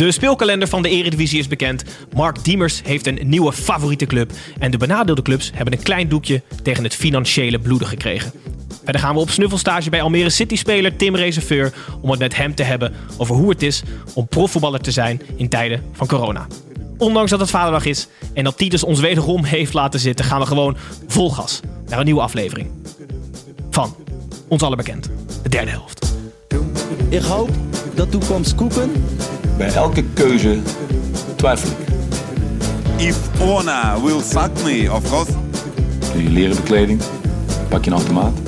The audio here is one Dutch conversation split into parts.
De speelkalender van de Eredivisie is bekend. Mark Diemers heeft een nieuwe favoriete club. En de benadeelde clubs hebben een klein doekje tegen het financiële bloeden gekregen. Verder gaan we op snuffelstage bij Almere City-speler Tim Reserveur om het met hem te hebben over hoe het is om profvoetballer te zijn in tijden van corona. Ondanks dat het vaderdag is en dat Titus ons wederom heeft laten zitten, gaan we gewoon vol gas naar een nieuwe aflevering. Van ons allen bekend, de derde helft. Ik hoop dat toekomst koeken. Bij elke keuze twijfel ik. If Ona will fuck me, of course. Doe je leren bekleding, pak je een automaat.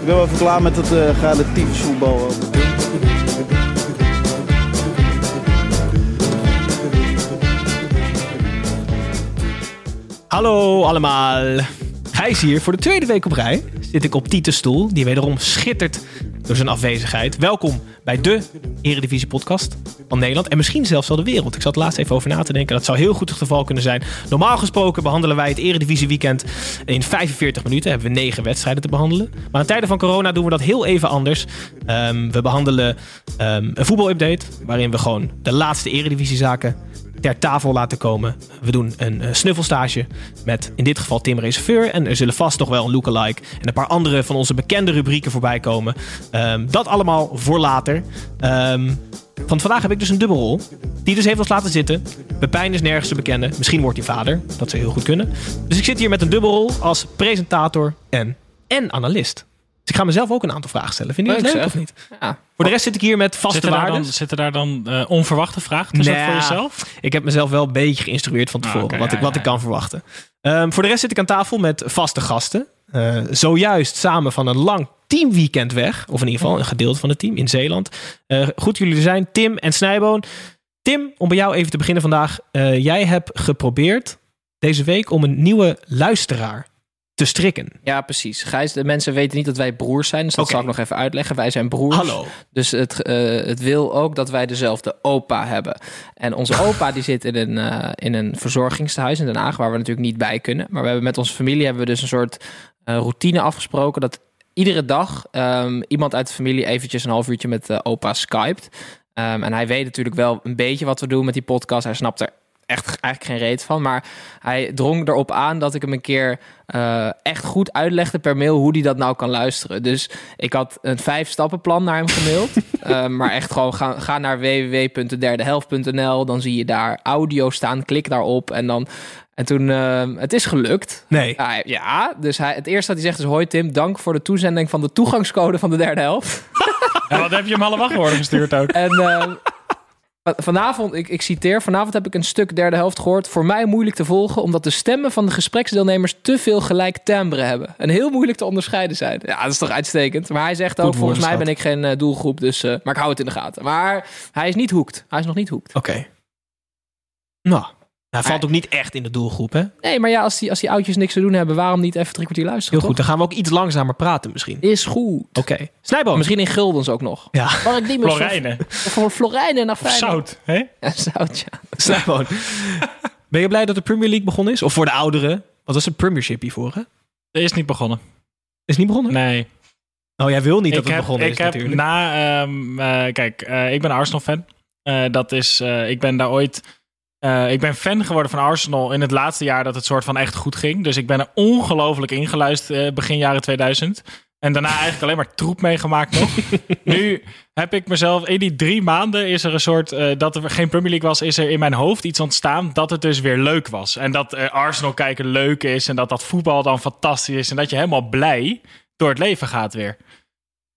Ik ben wel even klaar met het uh, relatief voetbal. Hallo allemaal. Gijs hier. Voor de tweede week op rij zit ik op Titus stoel, die wederom schittert door zijn afwezigheid. Welkom bij de Eredivisie podcast van Nederland en misschien zelfs wel de wereld. Ik zat laatst even over na te denken. Dat zou heel goed het geval kunnen zijn. Normaal gesproken behandelen wij het Eredivisie weekend in 45 minuten. Hebben we negen wedstrijden te behandelen. Maar in tijden van corona doen we dat heel even anders. Um, we behandelen um, een voetbalupdate waarin we gewoon de laatste Eredivisie zaken ter tafel laten komen. We doen een uh, snuffelstage met in dit geval Tim Reserveur. En er zullen vast nog wel een lookalike en een paar andere van onze bekende rubrieken voorbij komen. Um, dat allemaal voor later. Um, van vandaag heb ik dus een dubbelrol. Die dus heeft ons laten zitten. Pepijn is nergens te bekennen. Misschien wordt hij vader. Dat zou heel goed kunnen. Dus ik zit hier met een dubbelrol als presentator en, en analist. Dus ik ga mezelf ook een aantal vragen stellen. Vind je dat leuk, leuk of niet? Ja. Voor de rest zit ik hier met vaste zitten waarden. Dan, zitten daar dan uh, onverwachte vragen tussen nou, voor jezelf? Ik heb mezelf wel een beetje geïnstrueerd van tevoren. Oh, okay, wat ja, ik, wat ja, ik kan verwachten. Um, voor de rest zit ik aan tafel met vaste gasten. Uh, zojuist samen van een lang teamweekend weg. Of in ieder geval een gedeelte van het team in Zeeland. Uh, goed jullie er zijn. Tim en Snijboon. Tim, om bij jou even te beginnen vandaag. jij hebt geprobeerd deze week om een nieuwe luisteraar te strikken. Ja, precies. Gijs, de mensen weten niet dat wij broers zijn. Dus dat okay. zal ik nog even uitleggen. Wij zijn broers. Hallo. Dus het, uh, het wil ook dat wij dezelfde opa hebben. En onze opa die zit in een, uh, in een verzorgingstehuis in Den Haag... waar we natuurlijk niet bij kunnen. Maar we hebben met onze familie hebben we dus een soort uh, routine afgesproken... dat iedere dag um, iemand uit de familie eventjes een half uurtje met opa skypt. Um, en hij weet natuurlijk wel een beetje wat we doen met die podcast. Hij snapt er echt eigenlijk geen reet van. Maar hij drong erop aan dat ik hem een keer uh, echt goed uitlegde per mail hoe hij dat nou kan luisteren. Dus ik had een vijf stappenplan naar hem gemaild. uh, maar echt gewoon ga, ga naar www.derdehelft.nl. Dan zie je daar audio staan. Klik daarop en dan en toen, uh, het is gelukt. Nee. Uh, ja, dus hij, het eerste dat hij zegt is... Hoi Tim, dank voor de toezending van de toegangscode van de derde helft. Ja, wat heb je hem allemaal geworden gestuurd ook? En uh, vanavond, ik, ik citeer... Vanavond heb ik een stuk derde helft gehoord. Voor mij moeilijk te volgen... omdat de stemmen van de gespreksdeelnemers... te veel gelijk timbre hebben. En heel moeilijk te onderscheiden zijn. Ja, dat is toch uitstekend. Maar hij zegt ook... volgens mij ben ik geen uh, doelgroep, dus... Uh, maar ik hou het in de gaten. Maar hij is niet hoekt. Hij is nog niet hoekt. Oké. Okay. Nou... Hij valt ook niet echt in de doelgroep, hè? Nee, maar ja, als die, als die oudjes niks te doen hebben, waarom niet even drie kwartier luisteren? Heel goed, dan gaan we ook iets langzamer praten misschien. Is goed. Oké. Okay. Snijboom. Misschien in guldens ook nog. Ja. Waar ik niet meer Florijnen. Van Florijnen naar Feyenoord. Zout, hè? Ja, zout, ja. Snijboom. ben je blij dat de Premier League begonnen is? Of voor de ouderen? Wat was de Premiership hiervoor, hè? Er is niet begonnen. Is niet begonnen? Nee. Oh, jij wil niet ik dat het heb, begonnen ik is heb natuurlijk. Na, um, uh, kijk, uh, ik ben Arsenal-fan. Uh, dat is, ik ben daar ooit... Uh, ik ben fan geworden van Arsenal in het laatste jaar dat het soort van echt goed ging. Dus ik ben er ongelooflijk ingeluisterd uh, begin jaren 2000. En daarna eigenlijk alleen maar troep meegemaakt nog. nu heb ik mezelf, in die drie maanden is er een soort, uh, dat er geen Premier League was, is er in mijn hoofd iets ontstaan dat het dus weer leuk was. En dat Arsenal kijken leuk is en dat dat voetbal dan fantastisch is. En dat je helemaal blij door het leven gaat weer.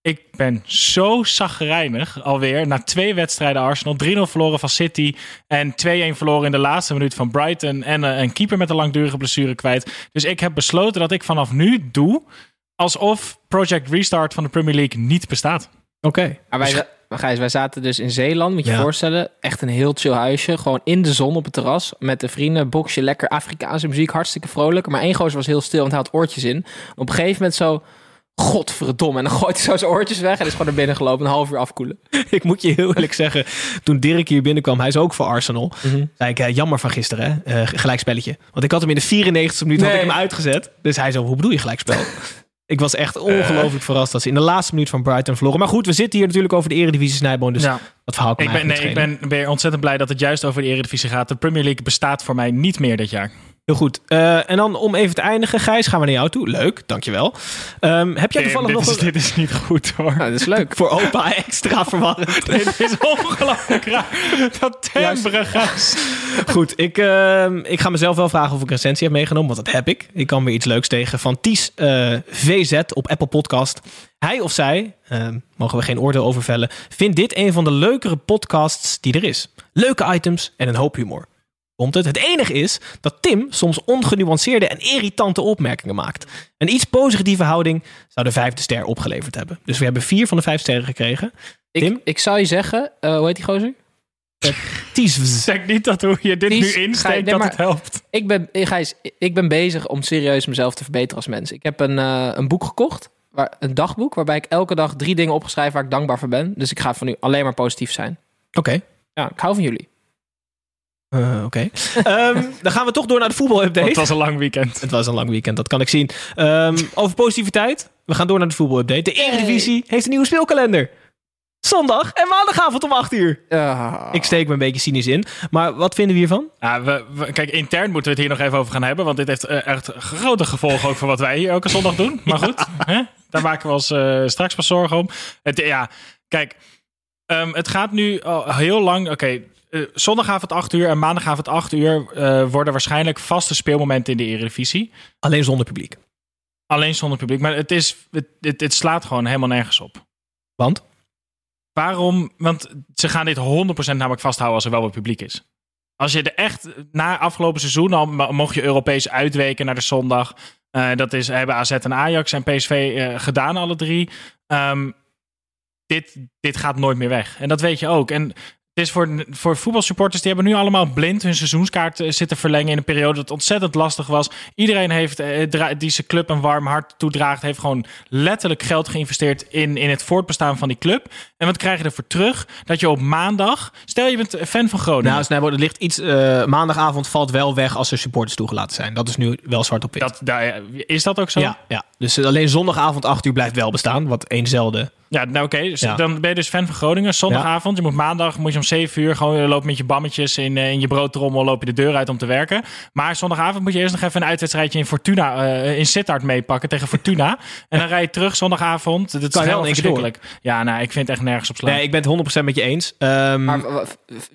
Ik ben zo zagrijnig alweer. Na twee wedstrijden Arsenal. 3-0 verloren van City. En 2-1 verloren in de laatste minuut van Brighton. En uh, een keeper met een langdurige blessure kwijt. Dus ik heb besloten dat ik vanaf nu doe alsof Project Restart van de Premier League niet bestaat. Oké. Maar wij, Gijs, wij zaten dus in Zeeland, moet je je voorstellen. Echt een heel chill huisje. Gewoon in de zon op het terras. Met de vrienden, boxje, lekker Afrikaanse muziek. Hartstikke vrolijk. Maar één gozer was heel stil, want hij had oortjes in. Op een gegeven moment zo... Godverdomme. En dan gooit hij zo zijn oortjes weg. En is gewoon naar binnen gelopen. Een half uur afkoelen. Ik moet je heel eerlijk zeggen, toen Dirk hier binnenkwam, hij is ook voor Arsenal. Mhm. Zei ik, eh, jammer van gisteren, hè? Eh, gelijkspelletje. Want ik had hem in de 94e minuut had ik hem uitgezet. Dus hij zo, hoe bedoel je gelijkspel? ik was echt ongelooflijk verrast dat ze in de laatste minuut van Brighton verloren. Maar goed, we zitten hier natuurlijk over de Eredivisie Snijboon, dus Ja. dat verhaal kan Ik ben, nee, ik ben weer ontzettend blij dat het juist over de Eredivisie gaat. De Premier League bestaat voor mij niet meer dit jaar. Heel goed. Eh, en dan om even te eindigen, Gijs, gaan we naar jou toe. Leuk, dankjewel. Ehm, heb jij toevallig dit, nog is, een... dit is niet goed hoor. Nou, dat is leuk. voor opa extra verwarrend? dit is ongelooflijk raar. Dat timbre gas. Goed, ik, ehm, ik ga mezelf wel vragen of ik een recensie heb meegenomen, want dat heb ik. Ik kan weer iets leuks tegen van Ties eh, VZ op Apple Podcast. Hij of zij, ehm, mogen we geen oordeel over vellen, vindt dit een van de leukere podcasts die er is. Leuke items en een hoop humor. Komt het? Het enige is dat Tim soms ongenuanceerde en irritante opmerkingen maakt. Een iets positieve houding zou de vijfde ster opgeleverd hebben. Dus we hebben vier van de vijf sterren gekregen. Tim? Ik, ik zou je zeggen... eh, hoe heet die gozer? Ties. Zeg niet dat hoe je dit Ties, nu je- insteekt nee, dat maar- het helpt. Ik ben, eh, Gijs, ik ben bezig om serieus mezelf te verbeteren als mens. Ik heb een, eh, een boek gekocht, waar, een dagboek, waarbij ik elke dag drie dingen opgeschreven waar ik dankbaar voor ben. Dus ik ga van nu alleen maar positief zijn. Oké. Ja, ik hou van jullie. Eh, Oké. Ehm, dan gaan we toch door naar de voetbalupdate. Het was een lang weekend. Het was een lang weekend, dat kan ik zien. Ehm, over positiviteit. We gaan door naar de voetbalupdate. De Eredivisie heeft een nieuwe speelkalender. Zondag en maandagavond om 8 uur. Ik steek me een beetje cynisch in. Maar wat vinden we hiervan? Ja, we, we- kijk, intern moeten we het hier nog even over gaan hebben. Want dit heeft eh, echt grote gevolgen ook voor wat wij hier elke zondag doen. Maar goed, hè? daar maken we ons eh, straks pas zorgen om. Het, ja, kijk, ehm, het gaat nu al heel lang. Oké, eh, zondagavond 8 uur en maandagavond 8 uur eh, worden waarschijnlijk vaste speelmomenten in de Eredivisie. Alleen zonder publiek. Alleen zonder publiek. Maar het, is, het, het, het slaat gewoon helemaal nergens op. Want? Waarom? Want ze gaan dit 100% namelijk vasthouden als er wel wat publiek is. Als je er echt na afgelopen seizoen al mo- mocht je Europees uitweken naar de zondag. Eh, dat is, hebben AZ en Ajax en PSV gedaan, alle drie. Ehm, dit, dit gaat nooit meer weg. En dat weet je ook. En het is voor, voor voetbalsupporters, die hebben nu allemaal blind hun seizoenskaart eh, zitten verlengen in een periode dat ontzettend lastig was. Iedereen heeft, eh, die zijn club een warm hart toedraagt, heeft gewoon letterlijk geld geïnvesteerd in, in het voortbestaan van die club. En wat krijg je ervoor terug? Dat je op maandag, stel je bent fan van Groningen. Nou, er ligt iets... eh, maandagavond valt wel weg als er supporters toegelaten zijn. Dat is nu wel zwart op wit. dat, daar, is dat ook zo? ja, ja, dus alleen zondagavond 8 uur blijft wel bestaan. Wat eenzelfde. Ja, nou oké. Dus Ja. Dan ben je dus fan van Groningen. Zondagavond, je moet maandag moet je om 7 uur gewoon loopt met je bammetjes in, eh, in je broodtrommel, loop je de deur uit om te werken. Maar zondagavond moet je eerst nog even een uitwedstrijdje in Fortuna, eh, in Sittard meepakken tegen Fortuna. en dan rij je terug zondagavond. Dat is Kan keer verschrikkelijk. Ja, nou, ik vind het echt nergens op slaan. Nee, ik ben het 100% met je eens. Ehm, Maar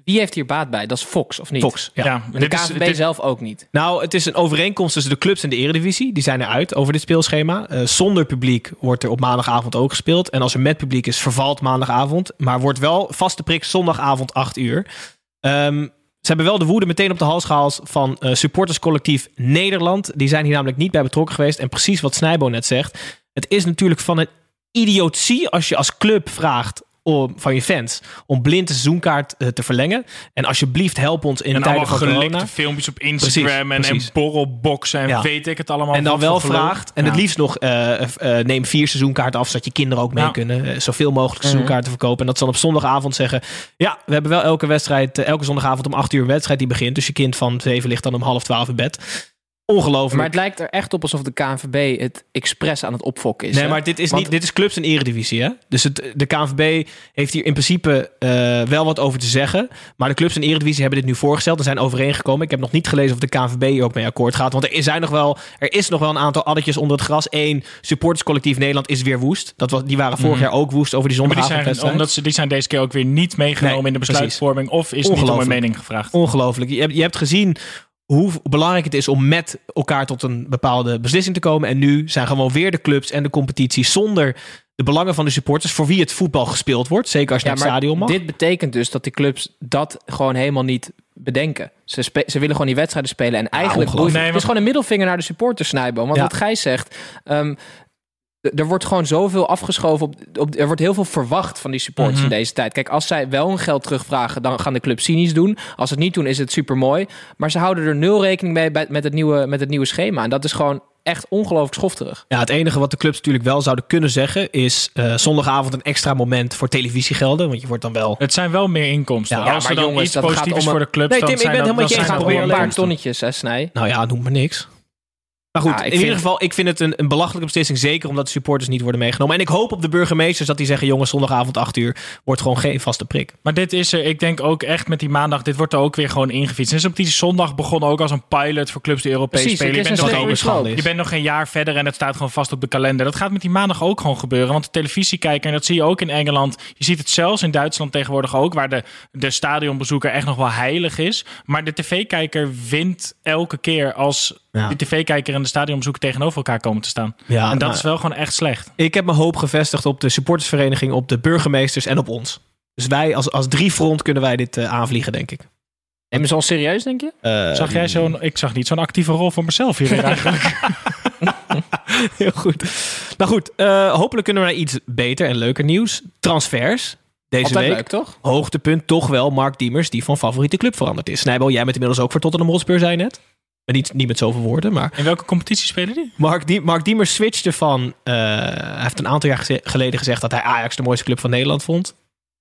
wie heeft hier baat bij? Dat is Fox, of niet? Fox, ja. de dit is- KNVB dit- zelf ook niet. Nou, het is een overeenkomst tussen de clubs en de eredivisie. Die zijn eruit over dit speelschema. Eh, zonder publiek wordt er op maandagavond ook gespeeld. En als er met publiek is, vervalt maandagavond. Maar wordt wel vaste prik zondagavond 8 uur. Ehm, ze hebben wel de woede meteen op de hals gehaald van eh, supporterscollectief Nederland. Die zijn hier namelijk niet bij betrokken geweest. En precies wat Snijbo net zegt. Het is natuurlijk van een idiotie als je als club vraagt om, van je fans om blind de seizoenkaart eh, te verlengen. En alsjeblieft help ons in en tijden van corona. gelikte filmpjes op Instagram Precies, en, en borrelboxen en Ja. weet ik het allemaal. En dan wat wel vraagt. En Ja. het liefst nog eh, eh, neem vier seizoenkaarten af, zodat je kinderen ook mee Ja. kunnen. Zoveel mogelijk Mhm. seizoenkaarten verkopen. En dat ze dan op zondagavond zeggen. Ja, we hebben wel elke wedstrijd, elke zondagavond om acht uur een wedstrijd die begint. Dus je kind van zeven ligt dan om half twaalf in bed. Ongelooflijk. Maar het lijkt er echt op alsof de KNVB het expres aan het opfokken is. Nee, hè? maar dit is, Want- niet, dit is clubs en eredivisie. Hè? Dus het, de KNVB heeft hier in principe eh, wel wat over te zeggen. Maar de clubs en eredivisie hebben dit nu voorgesteld en zijn overeengekomen. Ik heb nog niet gelezen of de KNVB hier ook mee akkoord gaat. Want er, zijn nog wel, er is nog wel een aantal addertjes onder het gras. Eén, supporterscollectief Nederland is weer woest. Dat was, die waren vorig Mhm. jaar ook woest over die Maar die omdat ze, die zijn deze keer ook weer niet meegenomen Nee, in de precies. besluitvorming. Of is niet om een mening gevraagd. Ongelooflijk. Je hebt, je hebt gezien hoe belangrijk het is om met elkaar tot een bepaalde beslissing te komen. En nu zijn gewoon weer de clubs en de competitie zonder de belangen van de supporters voor wie het voetbal gespeeld wordt. Zeker als je Ja, naar het maar stadion mag. dit betekent dus dat die clubs dat gewoon helemaal niet bedenken. Ze, ze willen gewoon die wedstrijden spelen. En eigenlijk boeit- Nee, het is maar- gewoon een middelvinger naar de supporters, Snijboom. Want Ja. wat Gijs zegt... ehm, er wordt gewoon zoveel afgeschoven. Op, op, er wordt heel veel verwacht van die supporters Mhm. in deze tijd. Kijk, als zij wel hun geld terugvragen, dan gaan de clubs cynisch doen. Als ze het niet doen, is het super mooi. Maar ze houden er nul rekening mee bij, met, het nieuwe, met het nieuwe schema. En dat is gewoon echt ongelooflijk schofterig. Ja, het enige wat de clubs natuurlijk wel zouden kunnen zeggen is eh, zondagavond een extra moment voor televisiegelden. Want je wordt dan wel. Het zijn wel meer inkomsten. Ja, Als maar er dan jongens, iets positiefs om voor de clubs, Nee, dan Tim, ik zijn ben helemaal je wel een paar tonnetjes, hè, Snij. Nou ja, noem maar niks. Maar goed, in ieder geval, ik vind het een, een belachelijke beslissing. Zeker omdat de supporters niet worden meegenomen. En ik hoop op de burgemeesters dat die zeggen: jongens, zondagavond 8 uur wordt gewoon geen vaste prik. Maar dit is er, ik denk ook echt met die maandag, dit wordt er ook weer gewoon ingefietst. Dus op die zondag begonnen ook als een pilot voor clubs die Europees Precies, spelen. Je bent, nog wat steeds ook een sloop. schande is. je bent nog geen jaar verder en het staat gewoon vast op de kalender. Dat gaat met die maandag ook gewoon gebeuren. Want de televisiekijker, en dat zie je ook in Engeland. Je ziet het zelfs in Duitsland tegenwoordig ook, waar de, de stadionbezoeker echt nog wel heilig is. Maar de tv-kijker wint elke keer als Ja. de tv-kijker en de stadionbezoeker tegenover elkaar komen te staan. Ja, en dat nou, is wel gewoon echt slecht. Ik heb mijn hoop gevestigd op de supportersvereniging, op de burgemeesters en op ons. Dus wij als, als drie front kunnen wij dit eh, aanvliegen, denk ik. Ze al serieus, denk je? Eh, Zag jij zo'n, ik zag niet zo'n actieve rol voor mezelf hier eigenlijk. Heel goed. Nou goed, eh, hopelijk kunnen we naar iets beter en leuker nieuws. Transfers. Deze Altijd week. leuk, toch? Hoogtepunt toch wel Mark Diemers, die van favoriete club veranderd is. Snijbel, jij bent inmiddels ook voor Tottenham Hotspur, zei je net. Maar niet, niet met zoveel woorden, maar... In welke competitie spelen die? Mark, Die, Mark Diemers switchte van... eh, hij heeft een aantal jaar geze- geleden gezegd dat hij Ajax de mooiste club van Nederland vond.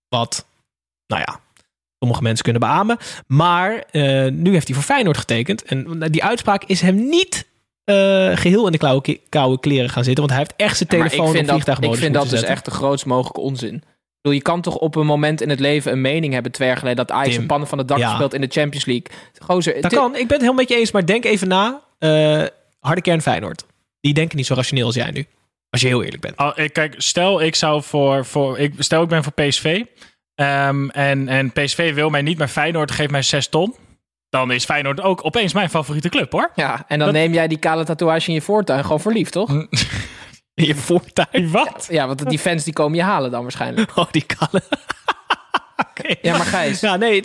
Wat, nou ja, sommige mensen kunnen beamen. Maar eh, nu heeft hij voor Feyenoord getekend. En die uitspraak is hem niet eh, geheel in de koude kleren gaan zitten. Want hij heeft echt zijn Ja, maar telefoon ik vind op dat, ik vliegtuigmodus vind dat dus echt de grootst mogelijke onzin. Ik bedoel, je kan toch op een moment in het leven een mening hebben, twee jaar geleden, dat Ajax Tim, een pannen van het dak ja. speelt in de Champions League. Gozer, Dat kan, ik ben het helemaal met je eens. Maar denk even na. eh harde kern Feyenoord. Die denken niet zo rationeel als jij nu. Als je heel eerlijk bent. Oh, ik, kijk, stel ik zou voor, voor ik, stel ik ben voor PSV ehm, en, en PSV wil mij niet, maar Feyenoord geeft mij 6 ton. Dan is Feyenoord ook opeens mijn favoriete club hoor. Ja, en dan Dat- neem jij die kale tatoeage in je voortuin gewoon voor lief, toch? In je voortuin. Wat? Ja, want die fans die komen je halen dan waarschijnlijk. Oh, die kallen. Oké. Ja, maar Gijs, Ja, nee,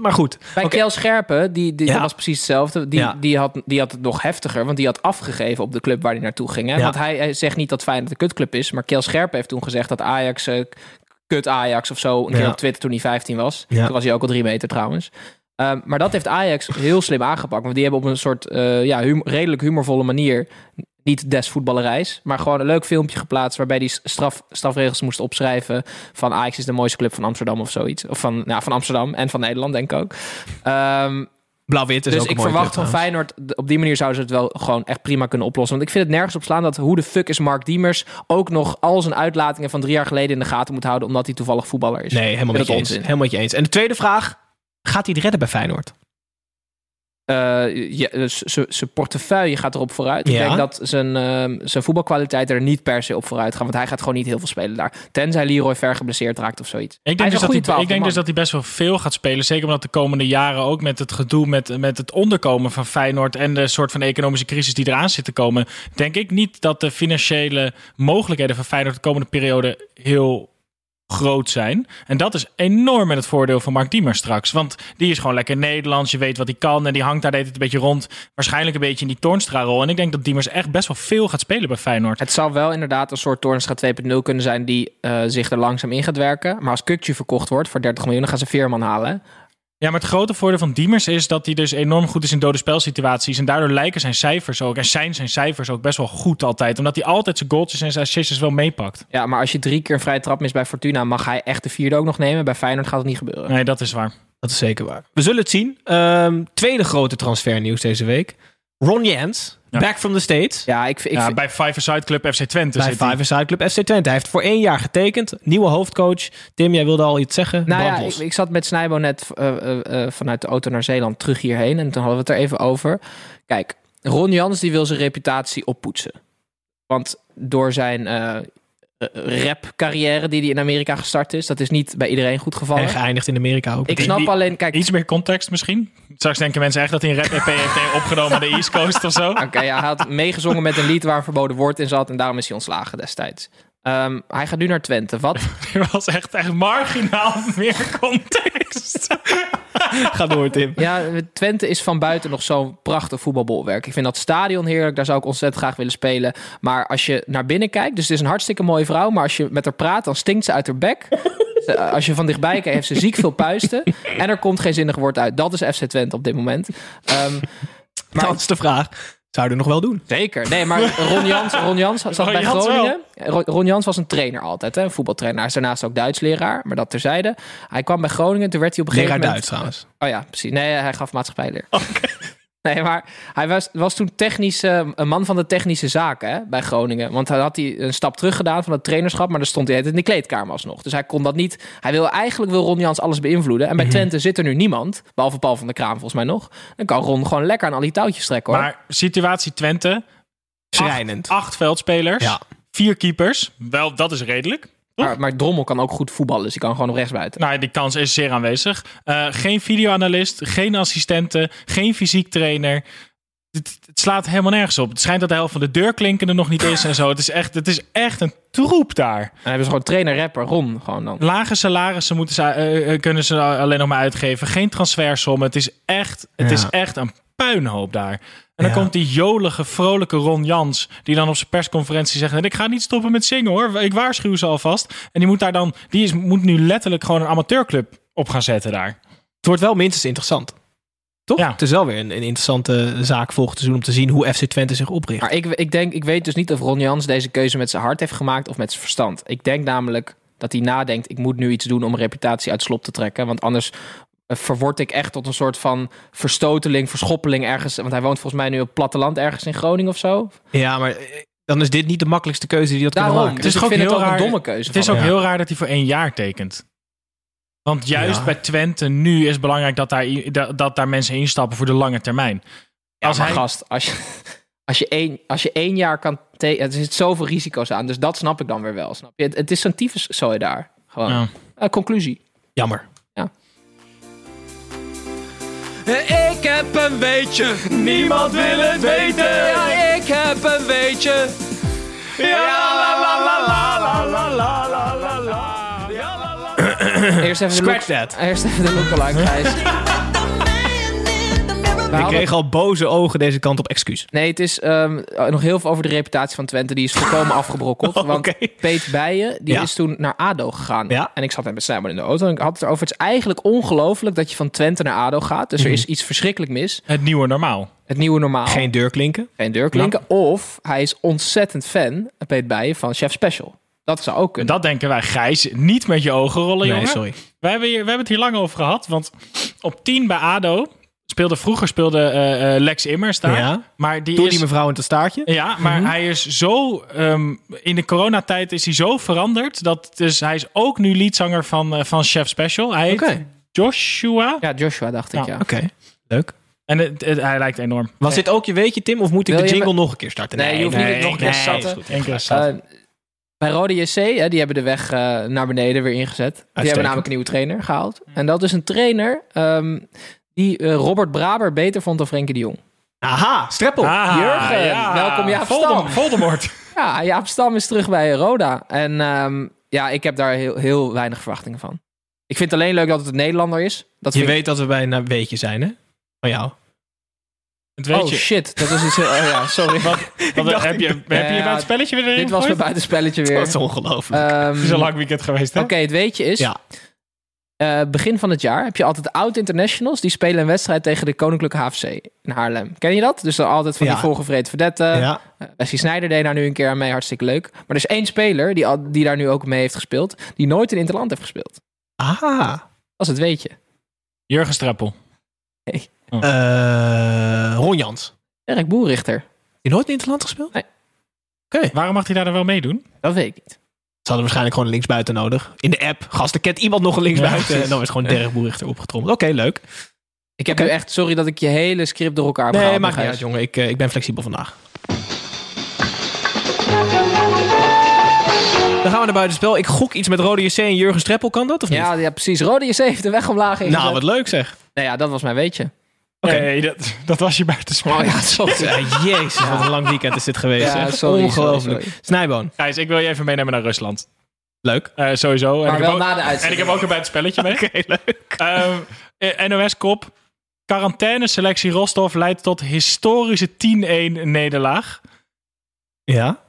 maar goed. bij. Kel Scherpen, die, die Ja. was precies hetzelfde. Die, Ja. die, had, die had het nog heftiger, want die had afgegeven op de club waar hij naartoe ging. Hè? Ja. Want hij, hij zegt niet dat Feyenoord een kutclub is, maar Kel Scherpen heeft toen gezegd dat Ajax, eh, kut Ajax of zo, een keer Ja. op Twitter toen hij 15 was. Ja. Toen was hij ook al drie meter trouwens. Ehm, maar dat heeft Ajax heel slim aangepakt. Want die hebben op een soort eh, ja, hum- redelijk humorvolle manier... niet des voetballerijs, maar gewoon een leuk filmpje geplaatst... waarbij die straf, strafregels moest opschrijven... van Ajax is de mooiste club van Amsterdam of zoiets. Of van, ja, van Amsterdam en van Nederland, denk ik ook. Ehm, Blauw-wit is dus ook ik verwacht van. Feyenoord... op die manier zouden ze het wel gewoon echt prima kunnen oplossen. Want ik vind het nergens op slaan dat... hoe de fuck is Mark Diemers... ook nog al zijn uitlatingen van drie jaar geleden in de gaten moet houden... omdat hij toevallig voetballer is. Nee, helemaal met je dat eens. Helemaal met je eens. En de tweede vraag. Gaat hij het redden bij Feyenoord? Eh, dus z- zijn portefeuille gaat erop vooruit. Ik Ja. denk dat zijn, ehm, zijn voetbalkwaliteiten er niet per se op vooruit gaan. Want hij gaat gewoon niet heel veel spelen daar. Tenzij Leroy ver geblesseerd raakt of zoiets. Ik denk, dus dat, hij, ik denk dus dat hij best wel veel gaat spelen. Zeker omdat de komende jaren ook met het gedoe met, met het onderkomen van Feyenoord... en de soort van economische crisis die eraan zit te komen... denk ik niet dat de financiële mogelijkheden van Feyenoord de komende periode heel groot zijn. En dat is enorm met het voordeel van Mark Diemers straks. Want die is gewoon lekker Nederlands. Je weet wat hij kan. En die hangt daar de hele tijd een beetje rond. Waarschijnlijk een beetje in die Toornstra-rol. En ik denk dat Diemers echt best wel veel gaat spelen bij Feyenoord. Het zou wel inderdaad een soort Toornstra 2.0 kunnen zijn... die eh, zich er langzaam in gaat werken. Maar als Kukje verkocht wordt voor 30 miljoen... dan gaan ze Veerman halen. Ja, maar het grote voordeel van Diemers is dat hij dus enorm goed is in dode spelsituaties. En daardoor lijken zijn cijfers ook, en zijn zijn cijfers ook best wel goed altijd. Omdat hij altijd zijn goaltjes en zijn assists wel meepakt. Ja, maar als je drie keer een vrije trap mist bij Fortuna... mag hij echt de vierde ook nog nemen. Bij Feyenoord gaat het niet gebeuren. Nee, dat is waar. Dat is zeker waar. We zullen het zien. Ehm, tweede grote transfernieuws deze week. Ron Jens, Ja. back from the States. Ja, ik, ik, ja, bij Five Side Club FC Twente bij. Five Side Club FC Twente. Hij heeft voor één jaar getekend. Nieuwe hoofdcoach. Tim, jij wilde al iets zeggen? Nou ja, ik, ik zat met Snijbo net eh, eh, eh, vanuit de auto naar Zeeland terug hierheen. En toen hadden we het er even over. Kijk, Ron Jans die wil zijn reputatie oppoetsen. Want door zijn eh rap carrière die hij in Amerika gestart is... dat is niet bij iedereen goed gevallen. en geëindigd in Amerika ook. Ik snap Die- alleen... Kijk, Iets meer context misschien? Straks denken mensen echt dat hij een rap-EP heeft opgenomen aan de East Coast of zo. Oké, ja, hij had meegezongen met een lied waar een verboden woord in zat... en daarom is hij ontslagen destijds. Ehm, hij gaat nu naar Twente. Wat? Er was echt, echt marginaal meer context. Ga door, Tim. Ja, Twente is van buiten nog zo'n prachtig voetbalbolwerk. Ik vind dat stadion heerlijk. Daar zou ik ontzettend graag willen spelen. Maar als je naar binnen kijkt, dus het is een hartstikke mooie vrouw. Maar als je met haar praat, dan stinkt ze uit haar bek. Als je van dichtbij kijkt, heeft ze ziek veel puisten. En er komt geen zinnig woord uit. Dat is FC Twente op dit moment. Ehm, maar Dan is de vraag, zou je er nog wel doen? Zeker. Nee, maar Ron Jans, Ron Jans zat Ron bij Jans Groningen. Ron, Ron Jans was een trainer altijd, hè, een voetbaltrainer. Hij is daarnaast ook Duits leraar, maar dat terzijde. Hij kwam bij Groningen, toen werd hij op een gegeven Leraar moment... Duits trouwens. Oh ja, precies. Nee, hij gaf maatschappijleer. Nee, maar hij was, was toen technisch, eh, een man van de technische zaken hè, bij Groningen. Want hij had hij een stap terug gedaan van het trainerschap, maar dan stond hij in de kleedkamer alsnog. Dus hij kon dat niet. Hij wil eigenlijk wil Ron Jans alles beïnvloeden. En bij Twente zit er nu niemand, behalve Paul van der Kraam volgens mij nog. Dan kan Ron gewoon lekker aan al die touwtjes trekken hoor. Maar situatie Twente. Schrijnend. Acht veldspelers. Ja. Vier keepers. Wel, dat is redelijk. Maar, maar Drommel kan ook goed voetballen, dus die kan gewoon op rechts buiten. Nou, die kans is zeer aanwezig. Eh, geen videoanalist, geen assistenten, geen fysiek trainer. Het, het slaat helemaal nergens op. Het schijnt dat de helft van de deurklinken er nog niet is en zo. Het is echt, het is echt een troep daar. En dan hebben ze gewoon trainer, rapper, Ron gewoon dan. Lage salarissen moeten ze, eh, eh, kunnen ze alleen nog maar uitgeven. Geen transfersommen. Het is echt, het Ja. is echt een puinhoop daar. En dan Ja. komt die jolige, vrolijke Ron Jans... die dan op zijn persconferentie zegt... ik ga niet stoppen met zingen hoor. Ik waarschuw ze alvast. En die moet daar dan... die is, moet nu letterlijk gewoon een amateurclub op gaan zetten daar. Het wordt wel minstens interessant. Toch? Ja. Het is wel weer een, een interessante zaak volgend seizoen om te zien hoe FC Twente zich opricht. Maar ik, ik denk, ik weet dus niet of Ron Jans deze keuze met zijn hart heeft gemaakt of met zijn verstand. Ik denk namelijk dat hij nadenkt, ik moet nu iets doen om een reputatie uit slop te trekken. Want anders verword ik echt tot een soort van verstoteling, verschoppeling ergens. Want hij woont volgens mij nu op het platteland ergens in Groningen of zo. Ja, maar eh, dan is dit niet de makkelijkste keuze die dat kunnen Daarom. maken. Dus is ik ook vind het heel ook een raar- domme keuze Het is ook heel raar dat hij voor één jaar tekent. Want juist Ja. bij Twente nu is het belangrijk dat daar, dat, dat daar mensen instappen voor de lange termijn. Ja, Als maar hij- gast, als je, als, je één, als je één jaar kan... te- Er zit zoveel risico's aan, dus dat snap ik dan weer wel. Snap je? Het, het is zo'n tyfus zo daar. Gewoon. Ja. Eh, conclusie. Jammer. Heb een weetje, niemand wil het weten. Ja, ik heb een weetje. Eerst even de Scratch look, that. Eerst even de lookalike, Gijs. We Ik hadden- kreeg al boze ogen deze kant op excuus. Nee, het is ehm, nog heel veel over de reputatie van Twente. Die is volkomen afgebrokkeld. Oh, want. Peet Bijen, die Ja. is toen naar ADO gegaan. Ja. En ik zat met Simon in de auto en ik had het erover. Het is eigenlijk ongelooflijk dat je van Twente naar ADO gaat. Dus er is iets verschrikkelijk mis. Het nieuwe normaal. Het nieuwe normaal. Geen deurklinken. geen deurklinken. Of hij is ontzettend fan, Peet Bijen, van Chef Special. Dat zou ook kunnen. Dat denken wij, Gijs. Niet met je ogen rollen, Nee, jongen. sorry. We hebben, hier, we hebben het hier lang over gehad. Want op 10 bij ADO speelde vroeger speelde eh, eh, Lex Immers daar. Ja. Maar die Door is... die mevrouw in het staartje. Ja, maar hij is zo. ehm, in de coronatijd is hij zo veranderd. Dat dus hij is ook nu liedzanger van, eh, van Chef Special. Hij heet. Joshua. Ja, Joshua dacht ik, Ja. ja. Oké, leuk. En het, het- hij lijkt enorm. Was dit ook je weetje, Tim? Of moet ik Wil de jingle me- nog een keer starten? Nee, je hoeft niet nog een keer te nee, starten. bij Rode JC, hè, die hebben de weg naar beneden weer ingezet. Die hebben namelijk een nieuwe trainer gehaald. En dat is een trainer ehm, die eh, Robert Braber beter vond dan Frenkie de Jong. Aha, Streppel. Jurgen, welkom Jaap Voldem- Stam. Voldemort. Ja, Jaap Stam is terug bij Roda. En ehm, ja, ik heb daar heel, heel weinig verwachtingen van. Ik vind het alleen leuk dat het een Nederlander is. Dat Je ik- weet dat we bij een weetje zijn, hè? Van jou. Het weet Oh je. shit, dat is iets... heel- Oh ja, sorry. Wat, wat- dacht- heb je, heb je Ja, bij het spelletje weer erin Dit was mijn buitenspelletje weer. Dat is ongelooflijk. Ehm, Het is een lang weekend geweest, hè? Oké, het weetje is... Ja. Eh, begin van het jaar heb je altijd oud-internationals... die spelen een wedstrijd tegen de Koninklijke HFC in Haarlem. Ken je dat? Dus dan altijd van Ja. die volgevreden verdetten. ja. Uh, Wesley Sneijder deed daar nu een keer aan mee, hartstikke leuk. Maar er is één speler die, al, die daar nu ook mee heeft gespeeld... die nooit in Interland heeft gespeeld. Aha. Dat is het weetje. Jurgen Streppel. Eh Ron Jans. Erik Boerrichter. Die nooit in het land gespeeld? Nee. Waarom mag hij daar dan wel meedoen? Dat weet ik niet. Ze hadden waarschijnlijk gewoon een linksbuiten nodig. In de app. Gasten, kent iemand nog een linksbuiten? Ja, en dan is gewoon Derek Boerichter opgetrommeld. Oké, leuk. Ik heb nu echt... Sorry dat ik je hele script door elkaar heb Nee, maakt niet uit, jongen. Ik, eh, ik ben flexibel vandaag. Dan gaan we naar buitenspel. Ik gok iets met Rode JC en Jurgen Streppel. Kan dat of niet? Ja, ja, precies. Rode JC heeft de weg omlaag ingezet. nou, wat leuk zeg. Nou ja, dat was mijn weetje. Oké. Nee, dat, dat was je buitenspel. Oh ja, sorry. Ja, jezus, wat een lang weekend is dit geweest. Ja, sorry, Ongelooflijk. sorry, Snijboon, Gijs, ik wil je even meenemen naar Rusland. leuk. Eh, sowieso. En Maar ik heb wel ook- na de En uitzending. ik heb ook een buitenspelletje mee. Oké, leuk. Ehm, eh, NOS-kop. Quarantaineselectie Rostov leidt tot historische 10-1 nederlaag. Ja?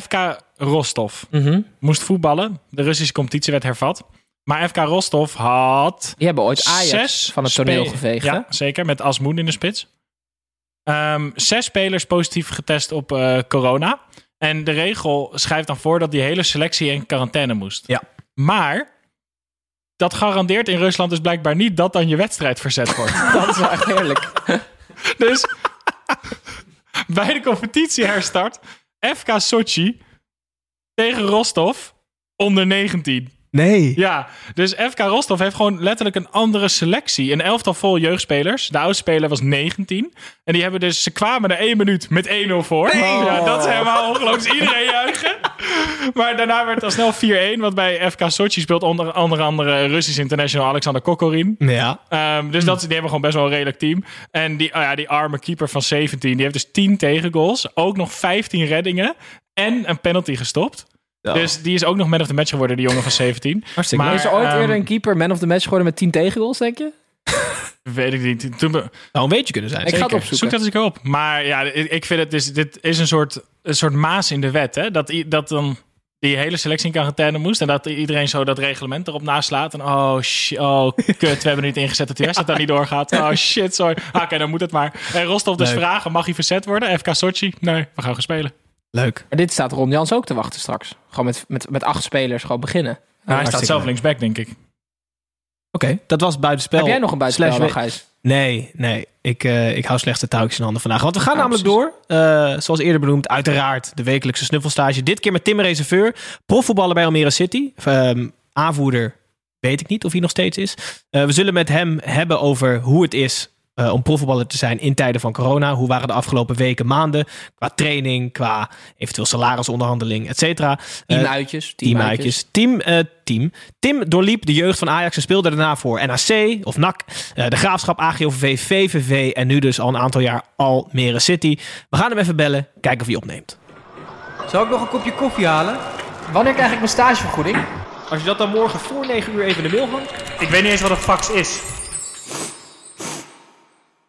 FK Rostov Mhm. moest voetballen. De Russische competitie werd hervat. Maar FK Rostov had Die hebben ooit Ajax zes van het toneel geveegd. hè? Ja, zeker. Met Asmoen in de spits. Ehm, zes spelers positief getest op eh, corona. En de regel schrijft dan voor dat die hele selectie in quarantaine moest. Ja. Maar dat garandeert in Rusland dus blijkbaar niet dat dan je wedstrijd verzet wordt. Dat is wel echt heerlijk. dus bij de competitie herstart FK Sochi tegen Rostov onder 19. Nee. Ja, dus FK Rostov heeft gewoon letterlijk een andere selectie. Een elftal vol jeugdspelers. De oudste speler was 19. En die hebben dus, ze kwamen na één minuut met 1-0 voor. Ja, dat is helemaal ongelooflijk. Iedereen juichen. Maar daarna werd het al snel 4-1. Want bij FK Sochi speelt onder, onder andere Russisch international Alexander Kokorin. Ja. Ehm, dus dat, die hebben gewoon best wel een redelijk team. En die, oh ja, die arme keeper van 17, die heeft dus 10 tegengoals. Ook nog 15 reddingen. En een penalty gestopt. Ja. Dus die is ook nog man of the match geworden, die jongen van 17. Hartstikke Maar- is er ooit ehm, eerder een keeper man of the match geworden met 10 tegengoals, denk je? Weet ik niet. Toen, be- Nou, een beetje kunnen zijn. Ik ga het opzoeken. zoek dat eens op. Maar ja, ik vind het dus, dit is een soort, een soort maas in de wet. Hè? Dat, dat dan die hele selectie in quarantaine moest. En dat iedereen zo dat reglement erop naslaat. En oh, shit, oh kut, we hebben niet ingezet dat die wedstrijd dan niet doorgaat. Oh shit, sorry. Ah, Oké, dan moet het maar. En Rostov dus Leuk. vragen, mag hij verzet worden? FK Sochi? Nee, we gaan gaan spelen. Leuk. Maar dit staat Ron Jans ook te wachten straks. Gewoon met, met, met acht spelers gewoon beginnen. Nou, hij staat zelf linksback, denk ik. Oké, dat was buitenspel. Heb jij nog een buitenspel, Slash Gijs? Nee, nee. Ik, eh, ik hou slechts de touwtjes in handen vandaag. Want we gaan Ja, namelijk door. eh, zoals eerder benoemd, uiteraard de wekelijkse snuffelstage. Dit keer met Tim Reserveur. Profvoetballer bij Almere City. Ehm, aanvoerder weet ik niet of hij nog steeds is. Eh, we zullen met hem hebben over hoe het is eh, om profvoetballer te zijn in tijden van corona. Hoe waren de afgelopen weken, maanden qua training, qua eventueel salarisonderhandeling, et cetera. Eh, Teamuitjes. Teamuitjes. Team, eh, team. Tim doorliep de jeugd van Ajax en speelde daarna voor NAC of NAC, eh, de Graafschap, AGOVV, VVV en nu dus al een aantal jaar Almere City. We gaan hem even bellen, kijken of hij opneemt. Zou ik nog een kopje koffie halen? Wanneer krijg ik mijn stagevergoeding? Als je dat dan morgen voor 9 uur even in de mail hangt. Ik weet niet eens wat een fax is.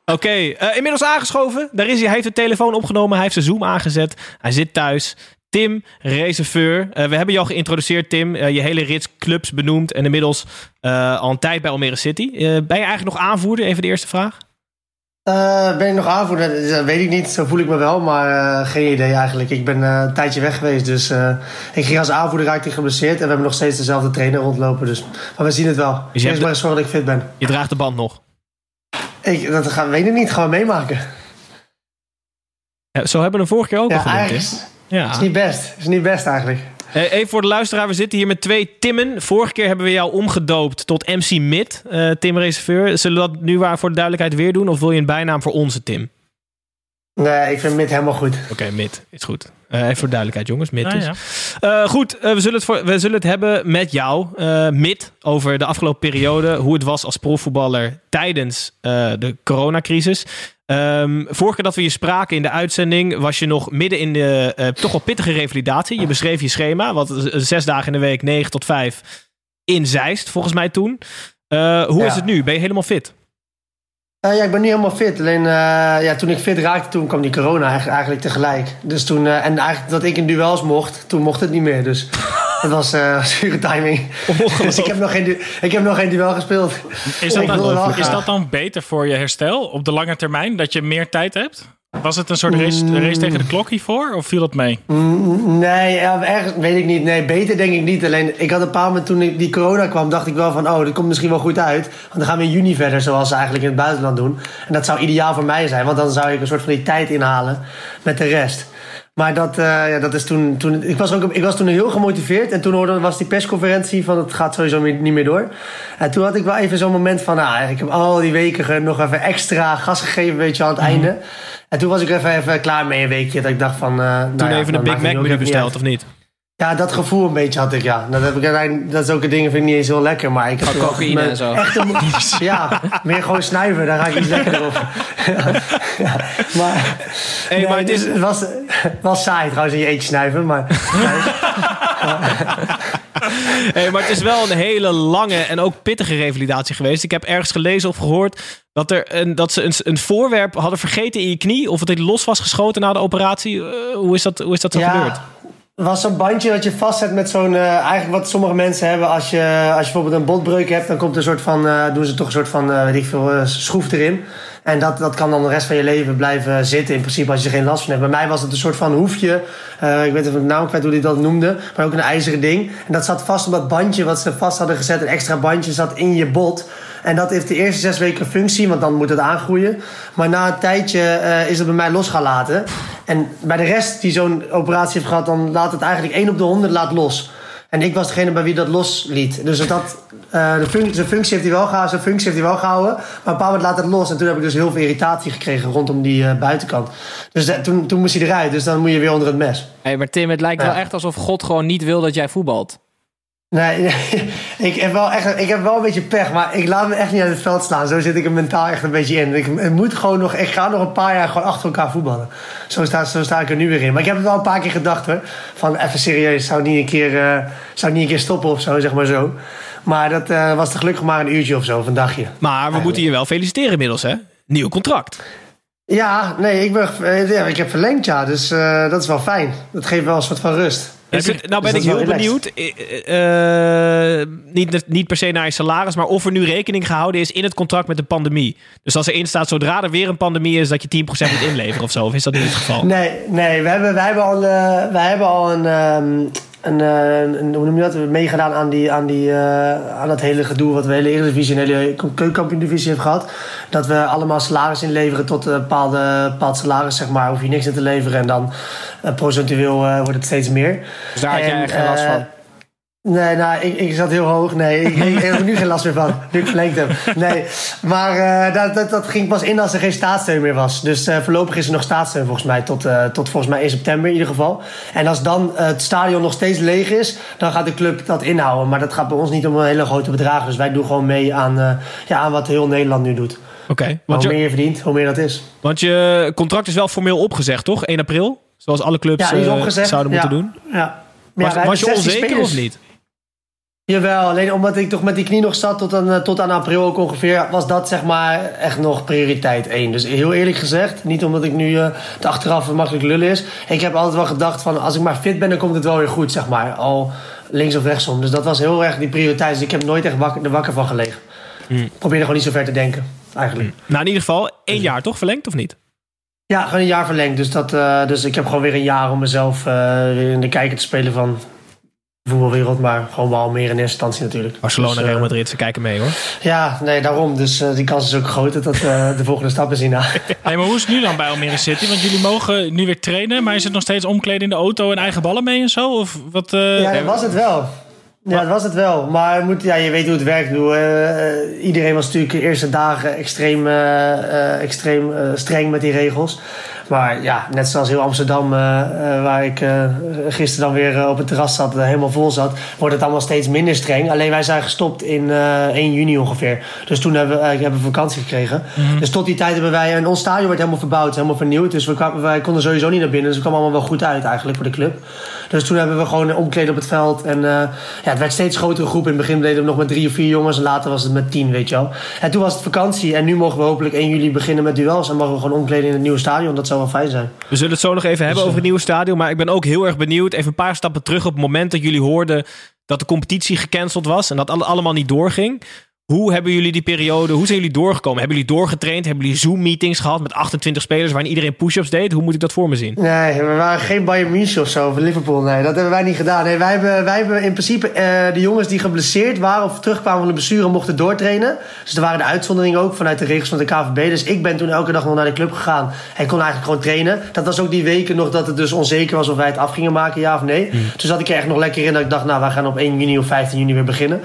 Oké, eh, inmiddels aangeschoven. Daar is hij. Hij heeft de telefoon opgenomen. Hij heeft zijn Zoom aangezet. Hij zit thuis. Tim, reserveur. Eh, we hebben al geïntroduceerd, Tim. Eh, je hele rits clubs benoemd. En inmiddels al een tijd bij Almere City. Ben je eigenlijk nog aanvoerder? Even de eerste vraag. Ben ik nog aanvoerder? Dat weet ik niet. Zo voel ik me wel, maar geen idee eigenlijk. Ik ben een tijdje weg geweest, dus ik ging als aanvoerder raakte ik geblesseerd. En we hebben nog steeds dezelfde trainer rondlopen, dus maar we zien het wel. Dus je Eerst maar zorgen dat ik fit ben. Je draagt de band nog. Ik, dat gaan, weet ik niet, gaan we meemaken. Ja, zo hebben we hem vorige keer ook al Ja, genoemd. hè? is, Ja. is niet best. Is niet best eigenlijk. Even voor de luisteraar, we zitten hier met twee Timmen. Vorige keer hebben we jou omgedoopt tot MC Mid, eh, Tim Reserveur. Zullen we dat nu waar voor de duidelijkheid weer doen? Of wil je een bijnaam voor onze Tim? Nee, ik vind Mid helemaal goed. Oké, Mid, is goed. Eh, even voor de duidelijkheid, jongens. Mid Ja, dus. ja. Eh, goed, eh, we, zullen het voor, we zullen het hebben met jou, eh Mid, over de afgelopen periode. Hoe het was als profvoetballer tijdens eh, de coronacrisis. Ehm, vorige keer dat we je spraken in de uitzending, was je nog midden in de eh, toch wel pittige revalidatie. Je beschreef je schema, wat zes dagen in de week, 9 tot 5 in Zeist, volgens mij toen. Eh, hoe Ja. is het nu? Ben je helemaal fit? Eh, ja, ik ben nu helemaal fit. Alleen eh, ja, toen ik fit raakte, toen kwam die corona eigenlijk, tegelijk. Dus toen, eh, en eigenlijk dat ik in duels mocht, toen mocht het niet meer. Dus dat was zure timing. Dus ik heb, nog geen, ik heb nog geen duel gespeeld. Is dat, dan, is dat dan beter voor je herstel op de lange termijn? Dat je meer tijd hebt? Was het een soort race, race tegen de klok hiervoor? Of viel dat mee? Mm, Nee, ergens weet ik niet. Nee, beter denk ik niet. Alleen ik had een paar momenten toen die corona kwam, dacht ik wel van, oh, dat komt misschien wel goed uit. Want dan gaan we in juni verder, zoals ze eigenlijk in het buitenland doen. En dat zou ideaal voor mij zijn, want dan zou ik een soort van die tijd inhalen met de rest. Maar dat, eh, ja, dat is toen, toen ik, was ook, ik was toen heel gemotiveerd. En toen hoorde, was die persconferentie van het gaat sowieso meer- niet meer door. En toen had ik wel even zo'n moment van, nou, ik heb al die weken nog even extra gas gegeven, weet je, aan het einde. En toen was ik even, even klaar mee een weekje. Dat ik dacht van... eh, nou Toen ja, even een Big Mac nu ook menu besteld, of niet? Ja, dat gevoel een beetje had ik, ja. Dat, heb ik, uiteindelijk- dat is ook een ding, vind ik niet eens heel lekker. Maar ik heb Gewoon wel cocaïne mijn en zo. Echte, mo- ja, meer gewoon snuiven, daar ga ik iets lekkerder op. ja, maar Hey, nee, maar het is, het was, was saai trouwens in je eentje snuiven. Maar hey, maar het is wel een hele lange en ook pittige revalidatie geweest. Ik heb ergens gelezen of gehoord dat, er een, dat ze een, een voorwerp hadden vergeten in je knie. Of het los was geschoten na de operatie. Eh, hoe, is dat, hoe is dat zo gebeurd? Het was zo'n bandje dat je vastzet met zo'n... eh, eigenlijk wat sommige mensen hebben als je, als je bijvoorbeeld een botbreuk hebt... dan komt er een soort van, eh, doen ze toch een soort van, weet ik veel, schroef erin. En dat, dat kan dan de rest van je leven blijven zitten in principe als je er geen last van hebt. Bij mij was het een soort van hoefje. eh, ik weet even de naam kwijt hoe die dat noemde. Maar ook een ijzeren ding. En dat zat vast op dat bandje wat ze vast hadden gezet. Een extra bandje zat in je bot. En dat heeft de eerste zes weken functie, want dan moet het aangroeien. Maar na een tijdje eh, is het bij mij los gaan laten. En bij de rest die zo'n operatie heeft gehad, dan laat het eigenlijk 1 op de 100 laat los. En ik was degene bij wie dat losliet. Dus dat, eh, de func- zijn functie heeft hij wel gehouden, zijn functie heeft hij wel gehouden. Maar een moment laat het los. En toen heb ik dus heel veel irritatie gekregen rondom die eh, buitenkant. Dus dat- toen, toen moest hij eruit. Dus dan moet je weer onder het mes. Hey, maar Tim, het lijkt Ja. wel echt alsof God gewoon niet wil dat jij voetbalt. Nee, ik heb, wel echt, ik heb wel een beetje pech, maar ik laat me echt niet uit het veld slaan. Zo zit ik er mentaal echt een beetje in. Ik, het moet gewoon nog, ik ga nog een paar jaar gewoon achter elkaar voetballen. Zo sta, zo sta ik er nu weer in. Maar ik heb het wel een paar keer gedacht hoor. Van even serieus, zou niet een keer, eh, zou niet een keer stoppen of zo, zeg maar zo. Maar dat eh, was te gelukkig maar een uurtje of zo, of een dagje. Maar we moeten je wel feliciteren inmiddels, hè? Nieuw contract. Ja, nee, ik, ben, eh, ja, ik heb verlengd ja, dus dat is wel fijn. Dat geeft wel een soort van rust. Is het- nou ben Dus ik heel benieuwd. eh, eh, niet, niet per se naar je salaris, maar of er nu rekening gehouden is in het contract met de pandemie. Dus als erin staat, zodra er weer een pandemie is, dat je 10% moet inleveren of zo. Of is dat niet het geval? Nee, nee, we hebben, wij hebben al, eh, wij hebben al een, ehm, eh, een- hoe noem je dat? We hebben meegedaan aan, die, aan, die, eh, aan dat hele gedoe wat we hele Eredivisie en hele keukenkampioen-divisie hebben gehad. Dat we allemaal salaris inleveren tot een bepaalde, bepaald salaris, zeg maar. Hoef je niks in te leveren en dan eh, procentueel eh, wordt het steeds meer. Dus daar had jij En, geen last eh, van. Nee, nou, ik, ik zat heel hoog. Nee, ik, ik, heb er nu geen last meer van. Nu ik verlengd heb. Nee, maar eh, dat, dat, dat ging pas in als er geen staatssteun meer was. Dus eh, voorlopig is er nog staatssteun volgens mij. Tot, eh, tot volgens mij 1 september in ieder geval. En als dan het stadion nog steeds leeg is, dan gaat de club dat inhouden. Maar dat gaat bij ons niet om een hele grote bedragen. Dus wij doen gewoon mee aan, ja, aan wat heel Nederland nu doet. Oké, hoe meer je, verdient, hoe meer dat is. want je contract is wel formeel opgezegd, toch? 1 april? Zoals alle clubs Ja, zouden moeten Ja. doen. Ja. Maar Was, ja, wij was je hebben 16 onzeker of niet? Jawel, alleen omdat ik toch met die knie nog zat tot aan, eh, tot aan april ook ongeveer, was dat zeg maar echt nog prioriteit één. Dus heel eerlijk gezegd, niet omdat ik nu eh te achteraf makkelijk lullen is. Ik heb altijd wel gedacht van als ik maar fit ben, dan komt het wel weer goed, zeg maar. Al links of rechtsom. Dus dat was heel erg die prioriteit. Dus ik heb nooit echt wakker, er wakker van gelegen. Hmm. Ik probeerde gewoon niet zo ver te denken, eigenlijk. Nou, in ieder geval één jaar toch verlengd of niet? Ja, gewoon een jaar verlengd. Dus, dat, eh, dus ik heb gewoon weer een jaar om mezelf in de kijker te spelen van voetbalwereld. Maar gewoon wel meer in eerste instantie natuurlijk. Barcelona, Dus, eh, Real Madrid, ze kijken mee hoor. Ja, nee, daarom. Dus eh, die kans is ook groot dat eh, de volgende stap is hierna. Hey, maar hoe is het nu dan bij Almere City? Want jullie mogen nu weer trainen, maar is het nog steeds omkleden in de auto en eigen ballen mee en zo? Of wat? eh, Ja, dat was het wel. Ja, dat was het wel. Maar je moet, ja, je weet hoe het werkt. Bedoel, eh, eh, iedereen was natuurlijk de eerste dagen extreem, eh, extreem streng met die regels. Maar ja, net zoals heel Amsterdam, waar ik gisteren dan weer op het terras zat, helemaal vol zat, wordt het allemaal steeds minder streng. Alleen wij zijn gestopt in eh 1 juni ongeveer. Dus toen hebben we, hebben we vakantie gekregen. Dus tot die tijd hebben wij, en ons stadion werd helemaal verbouwd, helemaal vernieuwd. Dus we kwamen, wij konden sowieso niet naar binnen. Dus we kwamen allemaal wel goed uit eigenlijk voor de club. Dus toen hebben we gewoon omkleden op het veld. En eh, ja, het werd steeds grotere groep. In het begin deden we nog met drie of vier jongens. En later was het met tien, weet je wel. En toen was het vakantie. En nu mogen we hopelijk 1 juli beginnen met duels. En mogen we gewoon omkleden in het nieuwe stadion. Dat zou wel fijn zijn. We zullen het zo nog even hebben Dus, over het nieuwe stadion. Maar ik ben ook heel erg benieuwd. Even een paar stappen terug op het moment dat jullie hoorden dat de competitie gecanceld was. En dat alle- allemaal niet doorging. Hoe hebben jullie die periode, hoe zijn jullie doorgekomen? Hebben jullie doorgetraind? Hebben jullie Zoom-meetings gehad met 28 spelers waarin iedereen push-ups deed? Hoe moet ik dat voor me zien? Nee, we waren geen Bayern München of zo, of Liverpool. Nee, dat hebben wij niet gedaan. Nee, wij, hebben, wij hebben in principe eh, de jongens die geblesseerd waren of terugkwamen van de blessure mochten doortrainen. Dus er waren de uitzonderingen ook vanuit de regels van de KVB. Dus ik ben toen elke dag nog naar de club gegaan en kon eigenlijk gewoon trainen. Dat was ook die weken nog dat het dus onzeker was of wij het af gingen maken, ja of nee. Toen zat ik er echt nog lekker in dat ik dacht, nou, wij gaan op 1 juni of 15 juni weer beginnen.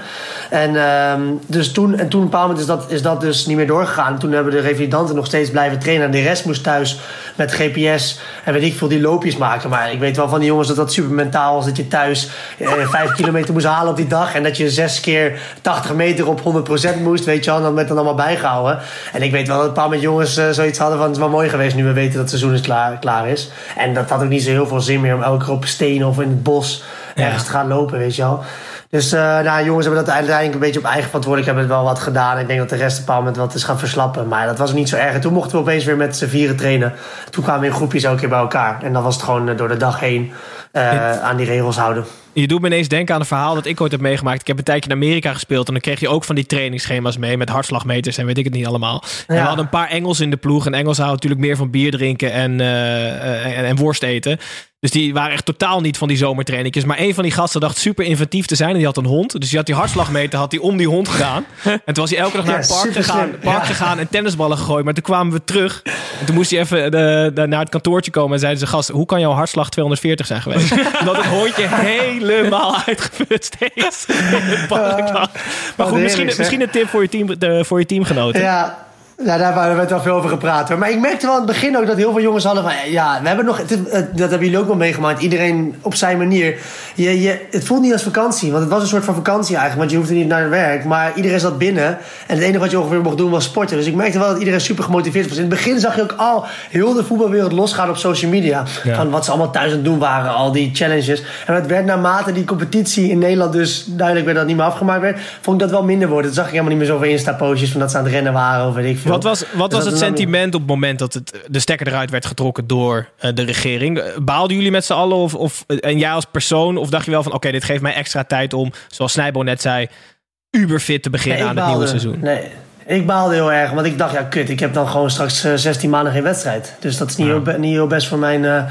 En ehm, dus toen, en toen op een bepaald moment is dat, is dat dus niet meer doorgegaan. Toen hebben de revalidanten nog steeds blijven trainen. En de rest moest thuis met GPS en weet ik veel die loopjes maken. Maar ik weet wel van die jongens dat dat super mentaal was. Dat je thuis eh, vijf kilometer moest halen op die dag. En dat je zes keer 80 meter op 100% moest. Weet je wel, en dat werd dan allemaal bijgehouden. En ik weet wel dat een paar met jongens eh, zoiets hadden van... het is wel mooi geweest nu we weten dat het seizoen is klaar, klaar is. En dat had ook niet zo heel veel zin meer om elke keer op stenen of in het bos ergens te gaan lopen, weet je wel. Dus uh, nou, jongens hebben dat uiteindelijk een beetje op eigen verantwoordelijkheid wel wat gedaan. Ik denk dat de rest een bepaald moment wat is gaan verslappen. Maar dat was niet zo erg. En toen mochten we opeens weer met z'n vieren trainen. Toen kwamen we in groepjes elke keer bij elkaar. En dan was het gewoon uh, door de dag heen uh, aan die regels houden. Je doet me ineens denken aan een verhaal dat ik ooit heb meegemaakt. Ik heb een tijdje in Amerika gespeeld en dan kreeg je ook van die trainingsschema's mee met hartslagmeters en weet ik het niet allemaal. Ja. En we hadden een paar Engels in de ploeg en Engels houden natuurlijk meer van bier drinken en, uh, en, en worst eten. Dus die waren echt totaal niet van die zomertrainingjes. Maar een van die gasten dacht super inventief te zijn. En die had een hond. Dus die had die hartslagmeter had die om die hond gedaan. En toen was hij elke dag naar het park, gegaan, park ja. gegaan en tennisballen gegooid. Maar toen kwamen we terug. En toen moest hij even de, de, naar het kantoortje komen. En zeiden ze, gast, hoe kan jouw hartslag 240 zijn geweest? Omdat het hondje helemaal uitgeput steeds in lag. Maar goed, misschien, misschien een tip voor je, team, de, voor je teamgenoten. Ja, ja, daar hebben we het wel veel over gepraat hoor. Maar ik merkte wel aan het begin ook dat heel veel jongens hadden van... Ja, we hebben nog... Dat hebben jullie ook wel meegemaakt. Iedereen op zijn manier. Je, je, het voelt niet als vakantie. Want het was een soort van vakantie eigenlijk. Want je hoefde niet naar het werk. Maar iedereen zat binnen. En het enige wat je ongeveer mocht doen was sporten. Dus ik merkte wel dat iedereen super gemotiveerd was. In het begin zag je ook al heel de voetbalwereld losgaan op social media. Ja. Van wat ze allemaal thuis aan het doen waren. Al die challenges. En het werd naarmate die competitie in Nederland dus duidelijk werd dat niet meer afgemaakt werd. Vond ik dat wel minder worden. Toen zag ik helemaal niet meer zoveel Insta-postjes van dat ze aan het rennen waren. Of weet ik veel. Wat was, wat was het sentiment op het moment dat het, de stekker eruit werd getrokken door uh, de regering? Baalden jullie met z'n allen of, of, en jij als persoon? Of dacht je wel van oké, okay, dit geeft mij extra tijd om, zoals Snijbo net zei, uberfit te beginnen nee, aan baalde, het nieuwe seizoen? Nee, ik baalde heel erg, want ik dacht, ja, kut, ik heb dan gewoon straks uh, 16 maanden geen wedstrijd. Dus dat is niet, ja. heel, niet heel best voor mijn, uh,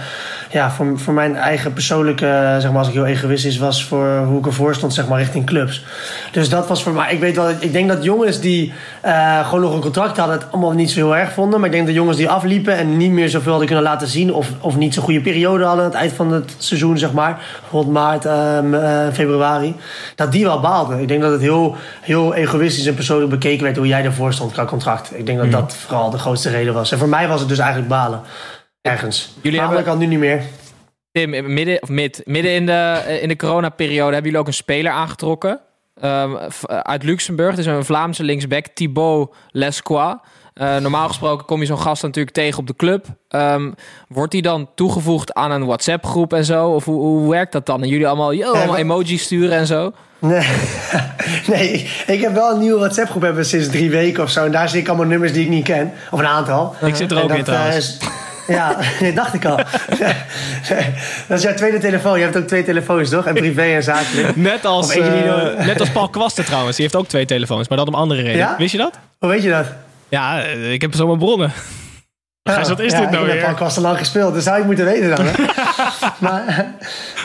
ja, voor, voor mijn eigen persoonlijke, uh, zeg maar, als ik heel egoïstisch was voor hoe ik ervoor stond, zeg maar, richting clubs. Dus dat was voor mij, ik weet wel, ik denk dat jongens die uh, gewoon nog een contract hadden, het allemaal niet zo heel erg vonden. Maar ik denk dat jongens die afliepen en niet meer zoveel hadden kunnen laten zien, of, of niet zo'n goede periode hadden aan het eind van het seizoen, zeg maar, bijvoorbeeld maart, uh, februari, dat die wel baalden. Ik denk dat het heel, heel egoïstisch en persoonlijk bekeken werd hoe jij ervoor stond qua contract. Ik denk dat dat vooral de grootste reden was. En voor mij was het dus eigenlijk balen. Ergens. Jullie hebben kan nu niet meer. Tim, midden, of mid, midden in de, in de coronaperiode hebben jullie ook een speler aangetrokken. Um, uit Luxemburg. Het is een Vlaamse linksback, Thibaut Lesquois. Uh, normaal gesproken kom je zo'n gast natuurlijk tegen op de club. Um, wordt die dan toegevoegd aan een WhatsApp-groep en zo? Of hoe, hoe werkt dat dan? En jullie allemaal, yo, allemaal emojis sturen en zo? Nee, nee, ik heb wel een nieuwe WhatsApp-groep hebben sinds drie weken of zo. En daar zie ik allemaal nummers die ik niet ken. Of een aantal. Ik zit er ook in trouwens. Uh, ja, nee, dacht ik al. dat is jouw tweede telefoon. Je hebt ook twee telefoons, toch? En privé en zakelijk. Net als, uh, net als Paul Kwasten trouwens. Die heeft ook twee telefoons, maar dat om andere reden. Ja? Wist je dat? Hoe weet je dat? Ja, ik heb zo mijn bronnen. Gijs, wat is ja, dit nou ik weer? heb al al lang gespeeld, dus zou ik moeten weten dan. Hè? maar,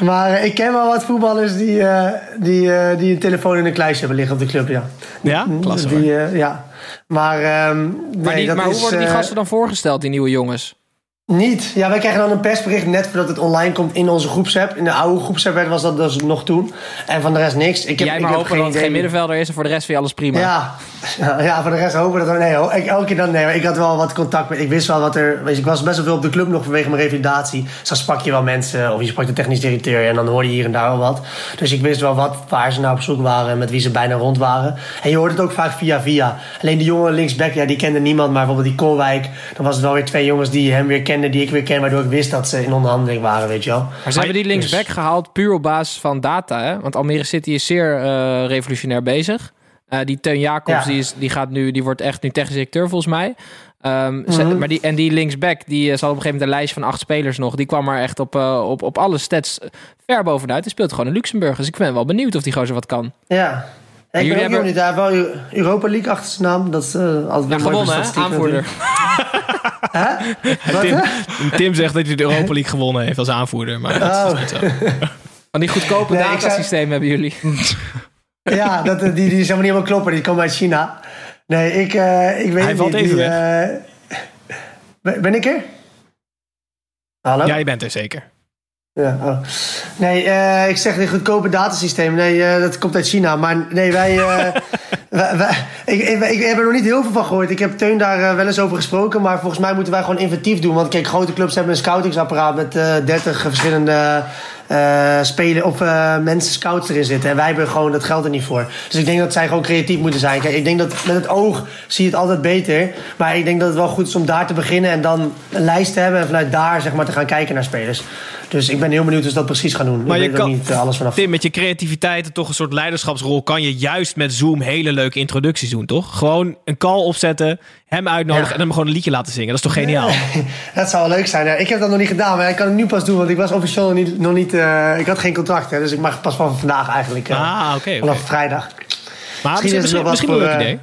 maar ik ken wel wat voetballers die, uh, die, uh, die een telefoon in een kluisje hebben liggen op de club, ja. Ja? Klasse die, uh, Ja. Maar, um, maar, nee, die, maar hoe worden die gasten dan voorgesteld, die nieuwe jongens? Niet. Ja, wij krijgen dan een persbericht net voordat het online komt in onze groepsapp. In de oude groepsapp was dat dus nog toen. En van de rest niks. Ik heb, Jij maar ik hopen heb dat het geen middenvelder is en voor de rest vind je alles prima. Ja, ja voor de rest hopen dat... Nee, ik, elke keer dan... Nee, ik had wel wat contact met... Ik wist wel wat er... Weet je, ik was best wel veel op de club nog vanwege mijn revalidatie. Dus dan sprak je wel mensen. Of je sprak de technisch directeur. En dan hoorde je hier en daar wel wat. Dus ik wist wel wat, waar ze nou op zoek waren. En met wie ze bijna rond waren. En je hoort het ook vaak via via. Alleen die jongen linksback, ja, die kende niemand. Maar bijvoorbeeld die Kolwijk. Dan was het wel weer twee jongens die hem weer kenden. Die ik weer ken. Waardoor ik wist dat ze in onderhandeling waren, weet je wel. Maar ze hebben die linksback dus... gehaald puur op basis van data, hè? Want Almere City is zeer uh, revolutionair bezig. Uh, die Teun Jacobs, ja. die, is, die, gaat nu, die wordt echt nu technisch directeur volgens mij. Um, mm -hmm. maar die, en die linksback, die uh, zat op een gegeven moment een lijst van acht spelers nog. Die kwam er echt op, op, op alle stats ver bovenuit. Die speelt gewoon in Luxemburg. Dus ik ben wel benieuwd of die gozer wat kan. Ja, ik ben ook hebben... niet daar wel Europa League achter zijn naam. Dat is uh, altijd ja, gewonnen, hè? Aanvoerder. Tim, Tim, zegt dat hij de Europa League gewonnen heeft als aanvoerder. Maar dat oh. is niet zo. Van die goedkope nee, datasysteem zou... hebben jullie. ja, dat, die, die is helemaal niet helemaal kloppen. Die komen uit China. Nee, ik, uh, ik weet Hij valt niet. even die, weg. Uh, ben ik er? Hallo? Ja, je bent er zeker. Ja, oh. Nee, uh, ik zeg een goedkope datasysteem. Nee, uh, dat komt uit China. Maar nee, wij, uh, we- we- ik, ik, ik heb er nog niet heel veel van gehoord. Ik heb Teun daar eh, wel eens over gesproken. Maar volgens mij moeten wij gewoon inventief doen. Want kijk, grote clubs hebben een scoutingsapparaat met eh 30 verschillende eh spelen, of, eh, mensen scouts erin zitten. En wij hebben gewoon dat geld er niet voor. Dus ik denk dat zij gewoon creatief moeten zijn. Kijk, ik denk dat met het oog zie je het altijd beter. Maar ik denk dat het wel goed is om daar te beginnen. En dan een lijst te hebben. En vanuit daar zeg maar, te gaan kijken naar spelers. Dus ik ben heel benieuwd hoe ze dat precies gaan doen. Maar ik je weet kan- niet eh, alles vanaf. Tim, met je creativiteit en toch een soort leiderschapsrol... kan je juist met Zoom hele leuke introducties doen, toch? Gewoon een call opzetten, hem uitnodigen... Ja. en hem gewoon een liedje laten zingen. Dat is toch geniaal? Dat zou wel leuk zijn. Ja, Ik heb dat nog niet gedaan, maar ik kan het nu pas doen. Want ik was officieel nog niet... Nog niet eh, ik had geen contract, hè, dus ik mag pas van vandaag eigenlijk. eh, Ah, oké. Vanaf vrijdag. Maar Misschien misschien, is het nog misschien, misschien een leuk idee.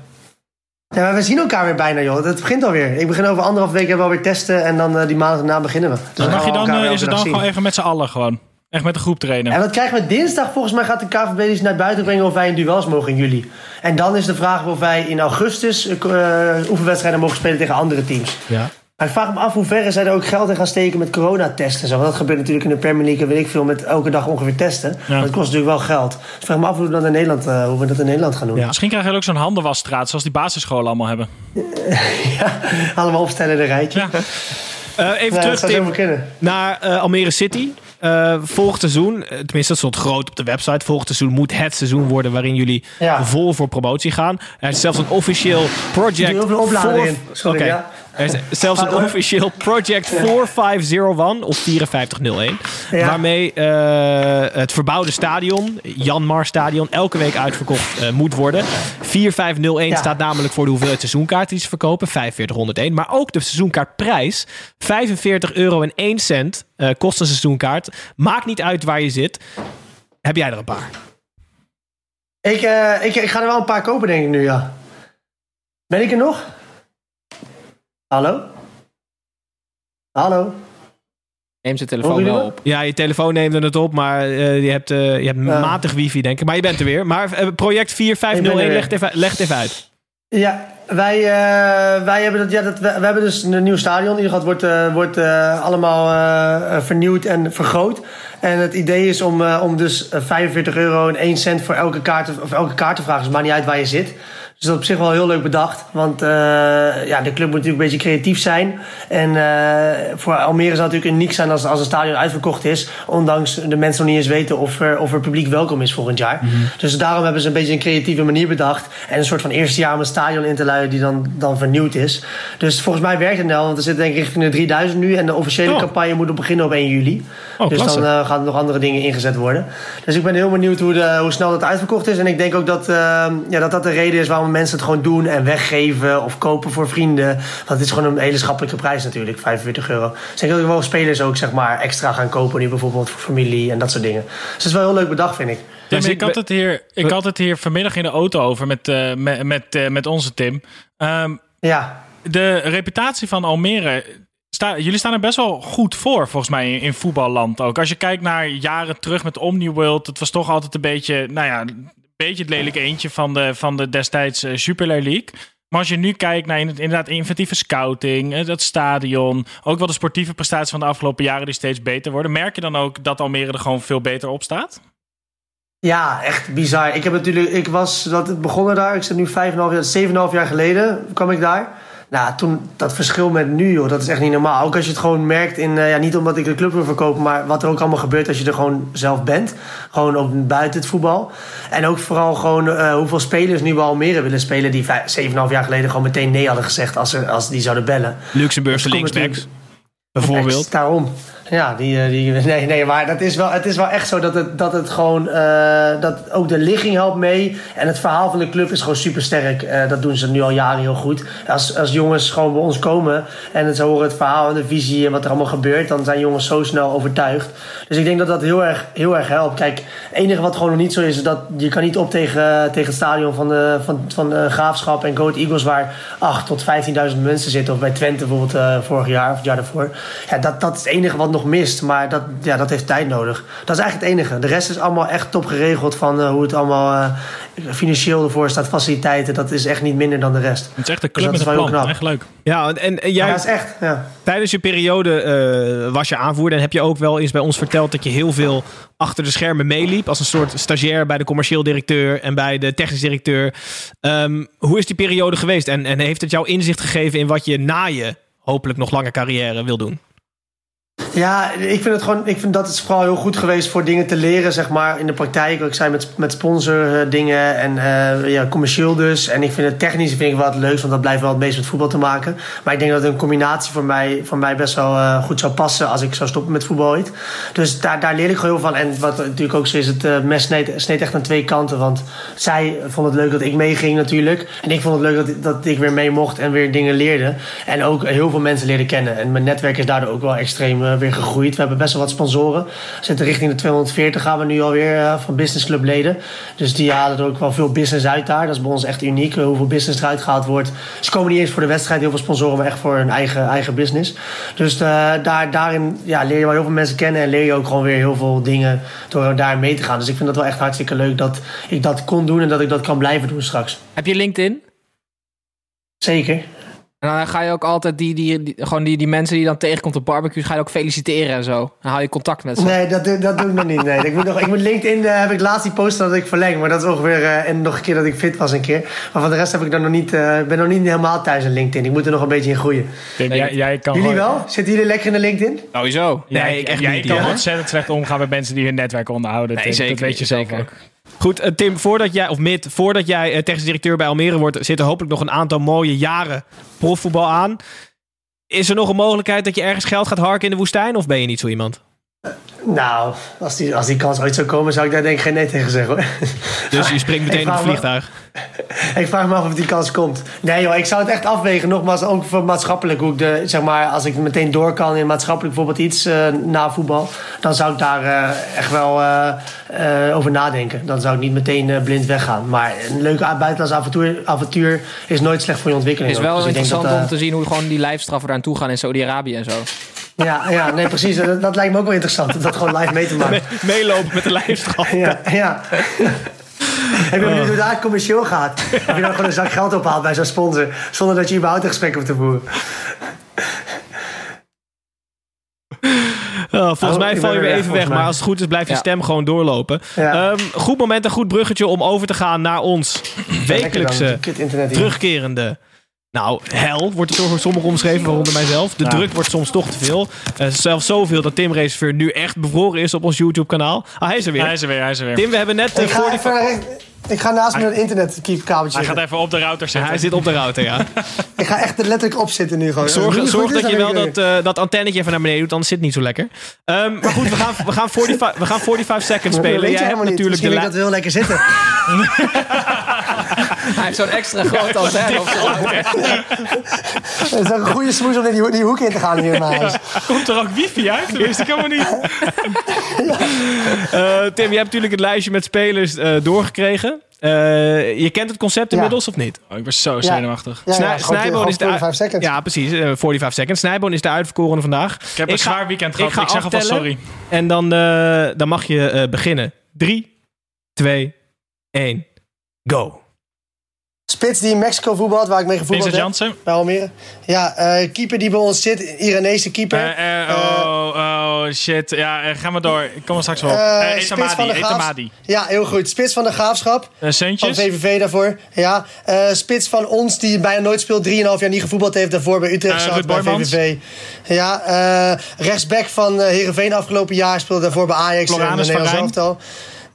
Ja, maar we zien elkaar weer bijna, joh. Het begint alweer. Ik begin over anderhalf week hebben we alweer testen. En dan eh, die maand daarna beginnen we. Dus Dan gaan mag je dan, eh, is het dan gewoon even met z'n allen gewoon. Echt met de groep trainen. En wat krijgen we dinsdag? Volgens mij gaat de KVB dus naar buiten brengen of wij in duels mogen in juli. En dan is de vraag of wij in augustus eh, oefenwedstrijden mogen spelen tegen andere teams. Ja. Ik vraag me af hoe ver zij er ook geld in gaan steken met coronatesten. en Zo. Want dat gebeurt natuurlijk in de Premier League en weet ik veel met elke dag ongeveer testen. Maar dat kost natuurlijk wel geld. Dus ik vraag me af hoe we dat in Nederland, eh, hoe we dat in Nederland gaan doen. Misschien krijg je ook zo'n handenwasstraat zoals die basisscholen allemaal hebben. Allemaal opstellen in een rijtje. Eh, even Ja, terug, Tim, naar eh, Almere City. Eh volgend seizoen, tenminste dat stond groot op de website. Volgend seizoen moet het seizoen worden waarin jullie Ja. vol voor promotie gaan. Er is zelfs een officieel project. Voor-. Sorry, Oké. ja. Er is zelfs een officieel project 4501 of 5401. Ja. Waarmee eh, het verbouwde stadion, Jan Mar Stadion, elke week uitverkocht eh, moet worden. 4501 Ja. staat namelijk voor de hoeveelheid seizoenkaarten die ze verkopen, 4501. Maar ook de seizoenkaartprijs, 45 euro en 1 cent eh, kost een seizoenkaart. Maakt niet uit waar je zit. Heb jij er een paar? Ik, ik, ik ga er wel een paar kopen, denk ik nu, ja. Ben ik er nog? Hallo? Hallo? Neem zijn telefoon wel op. Ja, je telefoon neemt er het op, maar eh, je hebt, eh, je hebt matig wifi, denk ik. Maar je bent er weer. Maar eh, project Ik 4501, ben er leg het even, leg het even uit. Ja, wij, eh, wij hebben, dat, ja, dat, we, we hebben dus een nieuw stadion. In ieder geval, het wordt, eh, wordt eh, allemaal vernieuwd en vergroot. En het idee is om, eh, om dus eh, 45 euro en 1 cent voor elke kaart, te- of elke kaart te vragen. Dus het maakt niet uit waar je zit. Dus dat is op zich wel heel leuk bedacht. Want eh, ja, de club moet natuurlijk een beetje creatief zijn. En eh, voor Almere zou het natuurlijk uniek zijn als, als een stadion uitverkocht is. Ondanks de mensen nog niet eens weten of er, of er publiek welkom is volgend jaar. Dus daarom hebben ze een beetje een creatieve manier bedacht. En een soort van eerste jaar om een stadion in te luiden die dan, dan vernieuwd is. Dus volgens mij werkt het wel. Want we zitten denk ik richting de 3000 nu. En de officiële Oh. campagne moet op beginnen op 1 juli. Oh, dus klasse. dan eh, gaan er nog andere dingen ingezet worden. Dus ik ben heel benieuwd hoe, de, hoe snel dat uitverkocht is. En ik denk ook dat, ja, dat dat de reden is waarom mensen het gewoon doen en weggeven of kopen voor vrienden. Want het is gewoon een hele schappelijke prijs natuurlijk, 45 euro. Dus denk dat wel spelers ook zeg maar, extra gaan kopen nu bijvoorbeeld voor familie en dat soort dingen. Dus het is wel heel leuk bedacht vind ik. Dus ik, had het hier, ik had het hier vanmiddag in de auto over met, eh, met, met, eh, met onze Tim. Ehm, Ja, de reputatie van Almere. Sta, jullie staan er best wel goed voor, volgens mij, in, in voetballand ook. Als je kijkt naar jaren terug met Omniworld, het was toch altijd een beetje, nou ja, beetje het lelijke eentje van de, van de destijds eh, Jupiler League. Maar als je nu kijkt naar in- inderdaad inventieve scouting, eh, dat stadion, ook wel de sportieve prestaties van de afgelopen jaren die steeds beter worden, merk je dan ook dat Almere er gewoon veel beter op staat? Ja, echt bizar. Ik heb natuurlijk, ik was dat het begonnen daar. Ik zit nu 5,5 jaar, 7,5 jaar geleden kwam ik daar. Nou, toen dat verschil met nu, joh, dat is echt niet normaal. Ook als je het gewoon merkt in, eh, ja, niet omdat ik de club wil verkopen, maar wat er ook allemaal gebeurt als je er gewoon zelf bent. Gewoon ook buiten het voetbal. En ook vooral gewoon eh, hoeveel spelers nu bij Almere willen spelen die vijf- 7,5 jaar geleden gewoon meteen nee hadden gezegd als, ze, als die zouden bellen. Luxemburgse komt linksbacks, bijvoorbeeld. Ex- Daarom. Ja, die, eh, die, nee, nee, maar dat is wel, het is wel echt zo dat het, dat het gewoon, eh, dat ook de ligging helpt mee. En het verhaal van de club is gewoon super sterk. dat doen ze nu al jaren heel goed. Als, als jongens gewoon bij ons komen en ze horen het verhaal en de visie en wat er allemaal gebeurt, dan zijn jongens zo snel overtuigd. Dus ik denk dat dat heel erg, heel erg helpt. Kijk, het enige wat gewoon nog niet zo is, dat je kan niet op tegen, tegen het stadion van, de, van, van de Graafschap en Goat Eagles, waar 8 tot 15.000 mensen zitten. Of bij Twente bijvoorbeeld eh, vorig jaar of het jaar daarvoor. Ja, dat, dat is het enige wat nog nog mist. Maar dat, ja, dat heeft tijd nodig. Dat is eigenlijk het enige. De rest is allemaal echt top geregeld van eh, hoe het allemaal eh, financieel ervoor staat, faciliteiten. Dat is echt niet minder dan de rest. Het is echt een Dus club dat met is een plan. Echt leuk. Ja, en, en jij, Ja, dat is echt. Ja. tijdens je periode eh, was je aanvoerder en heb je ook wel eens bij ons verteld dat je heel veel achter de schermen meeliep. Als een soort stagiair bij de commercieel directeur en bij de technisch directeur. Ehm, hoe is die periode geweest? En, en heeft het jou inzicht gegeven in wat je na je hopelijk nog lange carrière wil doen? Ja, ik vind het gewoon. Ik vind dat is vooral heel goed geweest voor dingen te leren, zeg maar, in de praktijk. Ik zei met, met sponsor eh, dingen en eh, ja, commercieel dus. En ik vind het technisch vind ik wel het leukst, want dat blijft wel het meest met voetbal te maken. Maar ik denk dat een combinatie voor mij, voor mij best wel eh, goed zou passen als ik zou stoppen met voetbal ooit. Dus daar, daar leer ik gewoon heel van. En wat natuurlijk ook zo is, het eh, mes sneed echt aan twee kanten. Want zij vond het leuk dat ik meeging natuurlijk. En ik vond het leuk dat, dat ik weer mee mocht en weer dingen leerde. En ook heel veel mensen leerde kennen. En mijn netwerk is daardoor ook wel extreem eh, weer gegroeid. We hebben best wel wat sponsoren. We zitten richting de 240 gaan we nu alweer eh, van Business Club leden. Dus die halen er ook wel veel business uit daar. Dat is bij ons echt uniek, hoeveel business eruit gehaald wordt. Ze komen niet eens voor de wedstrijd, heel veel sponsoren, maar echt voor hun eigen, eigen business. Dus eh, daar, daarin ja, leer je wel heel veel mensen kennen en leer je ook gewoon weer heel veel dingen door daar mee te gaan. Dus ik vind dat wel echt hartstikke leuk dat ik dat kon doen en dat ik dat kan blijven doen straks. Heb je LinkedIn? Zeker. En dan ga je ook altijd die, die, die- gewoon die, die mensen die je dan tegenkomt op barbecues, ga je ook feliciteren en zo. Dan hou je contact met ze. Nee, dat, doe- dat doe ik nog niet. Nee. Ik, moet nog, ik moet LinkedIn eh, heb ik laatst die post dat ik verleng. Maar dat is ongeveer. eh, en nog een keer dat ik fit was een keer. Maar van de rest heb ik dan nog niet, eh, ben nog niet helemaal thuis in LinkedIn. Ik moet er nog een beetje in groeien. Tim, jij, jij kan Jullie gewoon- wel? Zitten jullie lekker in de LinkedIn? Sowieso. Jij, Nee, ik echt jij niet, kan ja. ontzettend slecht omgaan met mensen die hun netwerk onderhouden. Nee, Tim. zeker dat weet je zelf zeker. ook. Goed, eh, Tim, voordat jij, of Mid, voordat jij eh, technisch directeur bij Almere wordt, zitten hopelijk nog een aantal mooie jaren profvoetbal aan. Is er nog een mogelijkheid dat je ergens geld gaat harken in de woestijn? Of ben je niet zo iemand? Nou, als die, als die kans ooit zou komen, zou ik daar denk ik geen nee tegen zeggen hoor. Dus je springt meteen op het me- vliegtuig. ik vraag me af of die kans komt. Nee joh, ik zou het echt afwegen. Nogmaals, ook voor maatschappelijk. Hoe ik de, zeg maar, als ik meteen door kan in maatschappelijk bijvoorbeeld iets eh, na voetbal. Dan zou ik daar eh, echt wel eh, eh, over nadenken. Dan zou ik niet meteen blind weggaan. Maar een leuke buitenlandse avontuur, avontuur is nooit slecht voor je Het ontwikkeling. is wel. Dus interessant dat, om te zien hoe gewoon die lijfstraffen daar aan toe gaan in Saudi-Arabi en zo. Ja, ja, nee precies. Dat, dat lijkt me ook wel interessant. Om dat gewoon live mee te maken. Me- meelopen met de lijfstraf. Ja, ja. Ik ben benieuwd hoe daar commercieel gaat. Of je dan gewoon een zak geld ophaalt bij zo'n sponsor. Zonder dat je überhaupt een gesprek hoeft te voeren. Oh, volgens Oh, mij val je weer er even weg, maar als het goed is blijft je Ja. stem gewoon doorlopen. Ja. Ehm, goed moment en goed bruggetje om over te gaan naar ons wekelijkse terugkerende. Nou, hel wordt het door sommigen omschreven, waaronder mijzelf. De Ja. druk wordt soms toch te veel. Eh, zelfs zoveel dat Tim Reserveur nu echt bevroren is op ons YouTube-kanaal. Ah, hij is er weer. Hij is er weer, hij is er weer. Tim, we hebben net eh, Ik ga, even, rechts- ik ga naast mijn internetkabeltje Hij gaat even op de router zitten. Hij zit op de router, ja. Ik ga echt er letterlijk op zitten nu gewoon. Zorg, het dat je wel dat, eh, dat antennetje even naar beneden doet, anders zit het niet zo lekker. Ehm, maar goed, we gaan, we, gaan 45, we gaan 45 seconds het spelen. Dat weet Jij hebt natuurlijk de Misschien vind ik dat wel lekker zitten. Hij heeft zo'n extra antenne op zijn router. Het is ook een goede smoes om in die, die hoek in te gaan hier in mijn huis. Komt er ook wifi uit? Dat wist ik helemaal niet. Eh, Tim, je hebt natuurlijk het lijstje met spelers eh, doorgekregen. Eh, je kent het concept Ja. inmiddels of niet? Oh, ik ben zo zenuwachtig. Ja, Snijboon is de 45 seconds. Ja, precies. eh, 45 seconds. Snijboon is de uitverkorene vandaag. Ik heb een ga- zwaar weekend gehad. ga Ik, zeg alvast sorry. En dan, eh, dan mag je eh, beginnen. 3, 2, 1, go. Spits die in Mexico voetbalt, waar ik mee gevoetbald heb. Jansen. Bij Almere. Ja, eh, keeper die bij ons zit. Iranese keeper. Eh, eh, oh, oh, shit. Ja, eh, ga maar door. Ik kom er straks wel op. Spits van Etamadi. de Etamadi. Ja, heel goed. Spits van de Graafschap. Eh, Van. VVV daarvoor. Ja. Spits van ons die bijna nooit speelt. 3,5 jaar niet gevoetbald heeft. Daarvoor bij Utrecht zat bij. VVV. Ja. rechtsback van Heerenveen afgelopen jaar. Speelde daarvoor bij Ajax. en Floranus de van Nederlands elftal.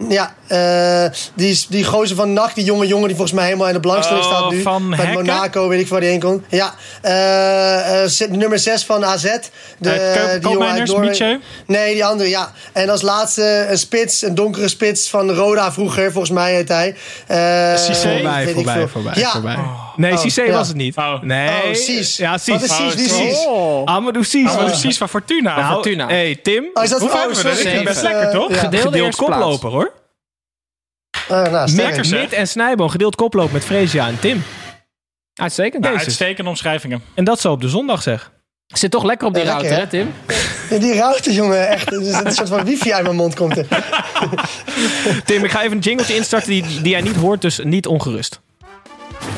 Ja, eh, die, die gozer van NAC, die jonge jongen die volgens mij helemaal in de belangstelling Oh, staat nu. van Bij Hekken? Monaco, weet ik waar die heen komt. Ja, eh, eh, nummer 6 van AZ. De, die jongen uit Noorwegen. Nee, die andere, ja. En als laatste een spits, een donkere spits van Roda vroeger, volgens mij heet hij. Eh, Voorbij, voorbij, voorbij, Ja. voorbij. Nee, Oh, Cissé ja. was het niet. Oh. Nee. Oh, Cies. Ja, Cies. Wat is Cies? Wie is Oh, Cies? oh. Amadou Cies. Oh, precies van Fortuna. Nou, Fortuna. hey, Tim. Oh, is dat Hoeveel oh, hebben we er? sorry. Ik best lekker, toch? Ja. Gedeelde Gedeeld koploper, hoor. Eh, nou. Mid en Snijboon gedeeld koploper met Freesia en Tim. Uitstekend. Nou, uitstekende omschrijvingen. En dat zo op de zondag, zeg. Zit toch lekker op die lekker, hè, Tim? Ja, die router, jongen, echt. Er zit een soort van wifi uit mijn mond komt er. Tim, ik ga even een jingletje instarten die, die jij niet hoort, dus niet ongerust.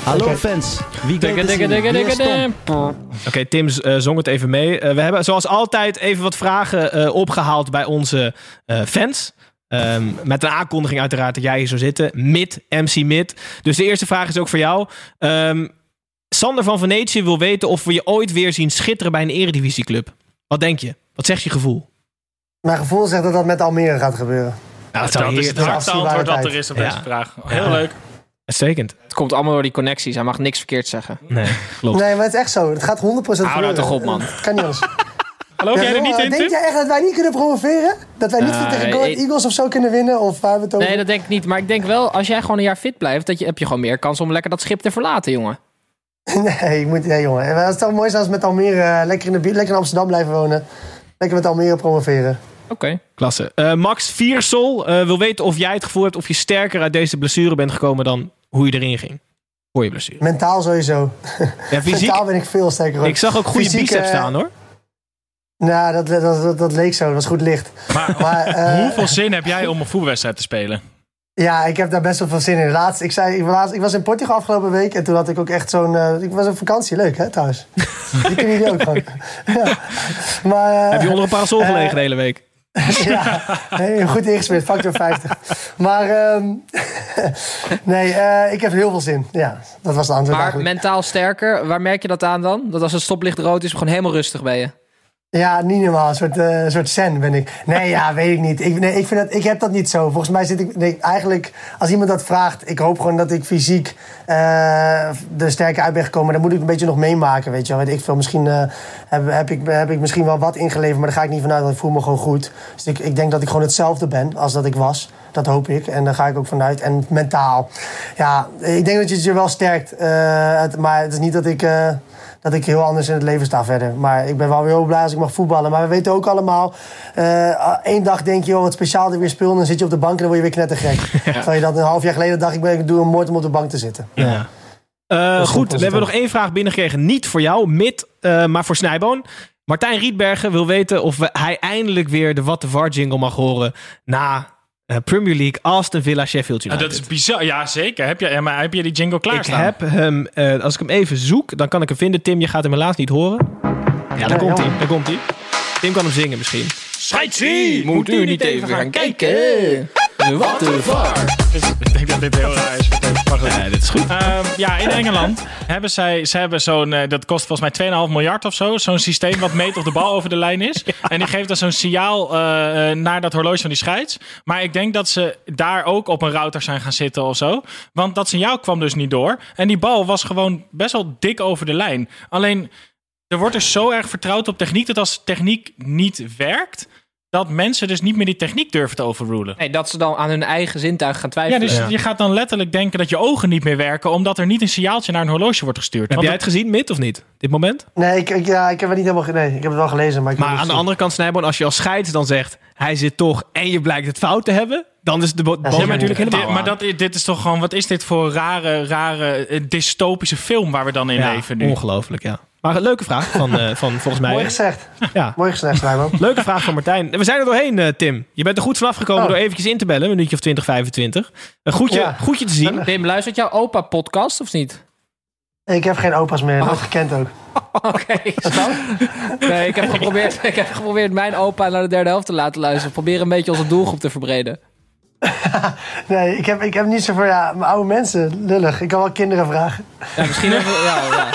Hallo fans. Wie. Oké, Tim eh, zong het even mee. Eh, we hebben zoals altijd even wat vragen eh, opgehaald bij onze eh, fans. Ehm, met een aankondiging uiteraard dat jij hier zou zitten. Mid, MC Mid. Dus de eerste vraag is ook voor jou. Ehm, Sander van Venetië wil weten of we je ooit weer zien schitteren bij een eredivisieclub. Wat denk je? Wat zegt je gevoel? Mijn gevoel zegt dat dat met Almere gaat gebeuren. Nou, Dat is het hardste antwoord dat er is op Ja. deze vraag. Heel Ja. leuk. Uitstekend. Het komt allemaal door die connecties. Hij mag niks verkeerd zeggen. Nee, klopt. Nee, maar het is echt zo. Het gaat 100% Hou nou toch op, man. Het kan niet anders. Geloof jij er niet in, Denk jij echt dat wij niet kunnen promoveren? Dat wij niet Nee, tegen Go Eagles of zo kunnen winnen? Of waar we het over... Nee, dat denk ik niet. Maar ik denk wel, als jij gewoon een jaar fit blijft, dat je, heb je gewoon meer kans om lekker dat schip te verlaten, jongen. Nee, ik moet, nee jongen. Het is toch mooi als we met Almere eh, lekker in, de, lekker in Amsterdam blijven wonen. Lekker met Almere promoveren. Oké. Klasse. Eh, Max Viersel eh, wil weten of jij het gevoel hebt of je sterker uit deze blessure bent gekomen dan hoe je erin ging. Voor je blessure. Mentaal sowieso. Ja, fysiek. Mentaal ben ik veel sterker. Ik zag ook goede Fysiek, biceps eh, staan hoor. Nou, dat, dat, dat, dat leek zo. Dat was goed licht. Maar Maar eh, hoeveel zin heb jij om een voetbalwedstrijd te spelen? ja, ik heb daar best wel veel zin in. Laatst, ik, zei, ik, laatst, ik was in Portugal afgelopen week en toen had ik ook echt zo'n... eh, ik was op vakantie. Leuk, hè, trouwens. Die kunnen jullie ook gewoon. ja. Maar, Heb je onder een parasol gelegen de hele week? ja, nee, goed ingesmeerd, factor 50. Maar ehm, nee, eh, ik heb heel veel zin. Ja, dat was de antwoord Maar eigenlijk. mentaal sterker, waar merk je dat aan dan? Dat als het stoplicht rood is, gewoon helemaal rustig ben je. Ja, niet normaal. Een soort, een soort zen ben ik. Nee, ja, weet ik niet. Ik, nee, ik, vind dat, ik heb dat niet zo. Volgens mij zit ik... Nee, eigenlijk, als iemand dat vraagt... Ik hoop gewoon dat ik fysiek eh er sterker uit ben gekomen. Dan moet ik een beetje nog meemaken, weet je wel. Ik veel. Misschien eh, heb, heb, ik, heb ik misschien wel wat ingeleverd... maar daar ga ik niet vanuit, want ik voel me gewoon goed. Dus ik, ik denk dat ik gewoon hetzelfde ben als dat ik was. Dat hoop ik. En daar ga ik ook vanuit. En mentaal. Ja, ik denk dat je het je wel sterkt. maar het is niet dat ik... dat ik heel anders in het leven sta verder. Maar ik ben wel weer heel blij als ik mag voetballen. Maar we weten ook allemaal... eh één dag denk je, oh, wat speciaal er weer speelt... en dan zit je op de bank en dan word je weer knettergek. Terwijl je dat een half jaar geleden dacht... ik, ben, ik doe een moord om op de bank te zitten. Ja. Eh, goed, we hebben nog één vraag binnengekregen. Niet voor jou, mid, eh, maar voor Snijboon. Martijn Rietbergen wil weten of we, hij eindelijk weer de What the VAR jingle mag horen... na eh, Premier League, Aston Villa, Sheffield Ah, United. dat is bizar. Ja, zeker. Heb je, ja, maar heb je die jingle Ik klaarstaan? heb hem, eh, als ik hem even zoek, dan kan ik hem vinden. Tim, je gaat hem helaas niet horen. Ja, daar komt hij. Daar komt hij. Tim kan hem zingen misschien. Scheidsie! Moet u niet even gaan kijken? Wat de var. Ik denk dat dit heel raar is. Maar goed. Ja, dit is goed. Ehm, ja, in Engeland hebben zij, ze hebben zo'n, eh, dat kost volgens mij 2,5 miljard of zo, zo'n systeem wat meet of de bal over de lijn is. En die geeft dan zo'n signaal eh, eh, naar dat horloge van die scheids. Maar ik denk dat ze daar ook op een router zijn gaan zitten of zo. Want dat signaal kwam dus niet door. En die bal was gewoon best wel dik over de lijn. Alleen, er wordt dus zo erg vertrouwd op techniek dat als techniek niet werkt, dat mensen dus niet meer die techniek durven te overrulen. Nee, dat ze dan aan hun eigen zintuig gaan Ja, twijfelen. dus je gaat dan letterlijk denken dat je ogen niet meer werken, omdat er niet een signaaltje naar een horloge wordt gestuurd. Heb Want jij het gezien, mid of niet? Dit moment? Nee, ik, ik- ja, ik heb het niet helemaal... Nee, ik heb het wel gelezen, maar ik Maar aan de andere kant, Snijboon, als je als scheids dan zegt... hij zit toch en je blijkt het fout te hebben... dan is de bo- zeker. natuurlijk helemaal maar dat, dit is toch gewoon, wat is dit voor rare, rare eh, dystopische film waar we dan in ja, leven nu? ongelooflijk, ja. Maar een leuke vraag van, eh, van volgens mij... Mooi gezegd. Ja, Mooi gezegd, Snijbo. leuke vraag van Martijn. We zijn er doorheen, eh, Tim. Je bent er goed vanaf gekomen Oh. door eventjes in te bellen. Een minuutje of 20, 25. Een goedje, Ja. goedje te zien. Tim, luistert jouw opa podcast of niet? Ik heb geen opa's meer, Oh. nooit gekend ook. Oké. Nee, ik heb, geprobeerd, ik heb geprobeerd mijn opa naar de derde helft te laten luisteren. Probeer een beetje onze doelgroep te verbreden. Nee, ik heb, ik heb niet zo voor... Ja, mijn oude mensen, lullig. Ik kan wel kinderen vragen. Ja, misschien even... Ja, ja.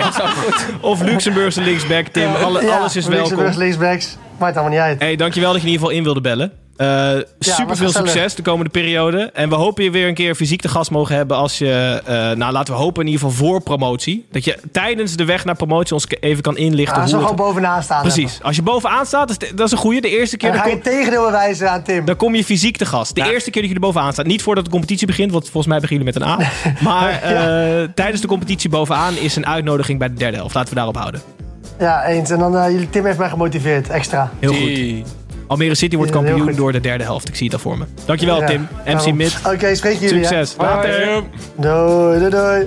Of Luxemburgse linksback, Tim. Alle, alles is welkom. linksbacks. Maakt allemaal niet uit. Hey, dankjewel dat je in ieder geval in wilde bellen. Eh super veel succes de komende periode. En we hopen je weer een keer fysiek te gast mogen hebben als je, eh, nou laten we hopen in ieder geval voor promotie. Dat je tijdens de weg naar promotie ons even kan inlichten. Ja, hoe zo het- gewoon bovenaan staan. Precies. Als je bovenaan staat, dat is, dat is een goede. De eerste keer Dan dan ga je kom, tegendeel bewijzen aan Tim. dan kom je fysiek te gast. De eerste keer dat je er bovenaan staat. Niet voordat de competitie begint, want volgens mij beginnen jullie met een A. Maar eh, tijdens de competitie bovenaan is een uitnodiging bij de derde helft. Laten we daarop houden. Ja, eens. En dan, jullie Tim heeft mij gemotiveerd, extra. Heel goed. Almere City wordt kampioen door de derde helft. Ik zie het al voor me. Dankjewel Ja, Tim. MC. Mid. Oké, spreek jullie. hè? Succes. Later. Doei, doei, doei.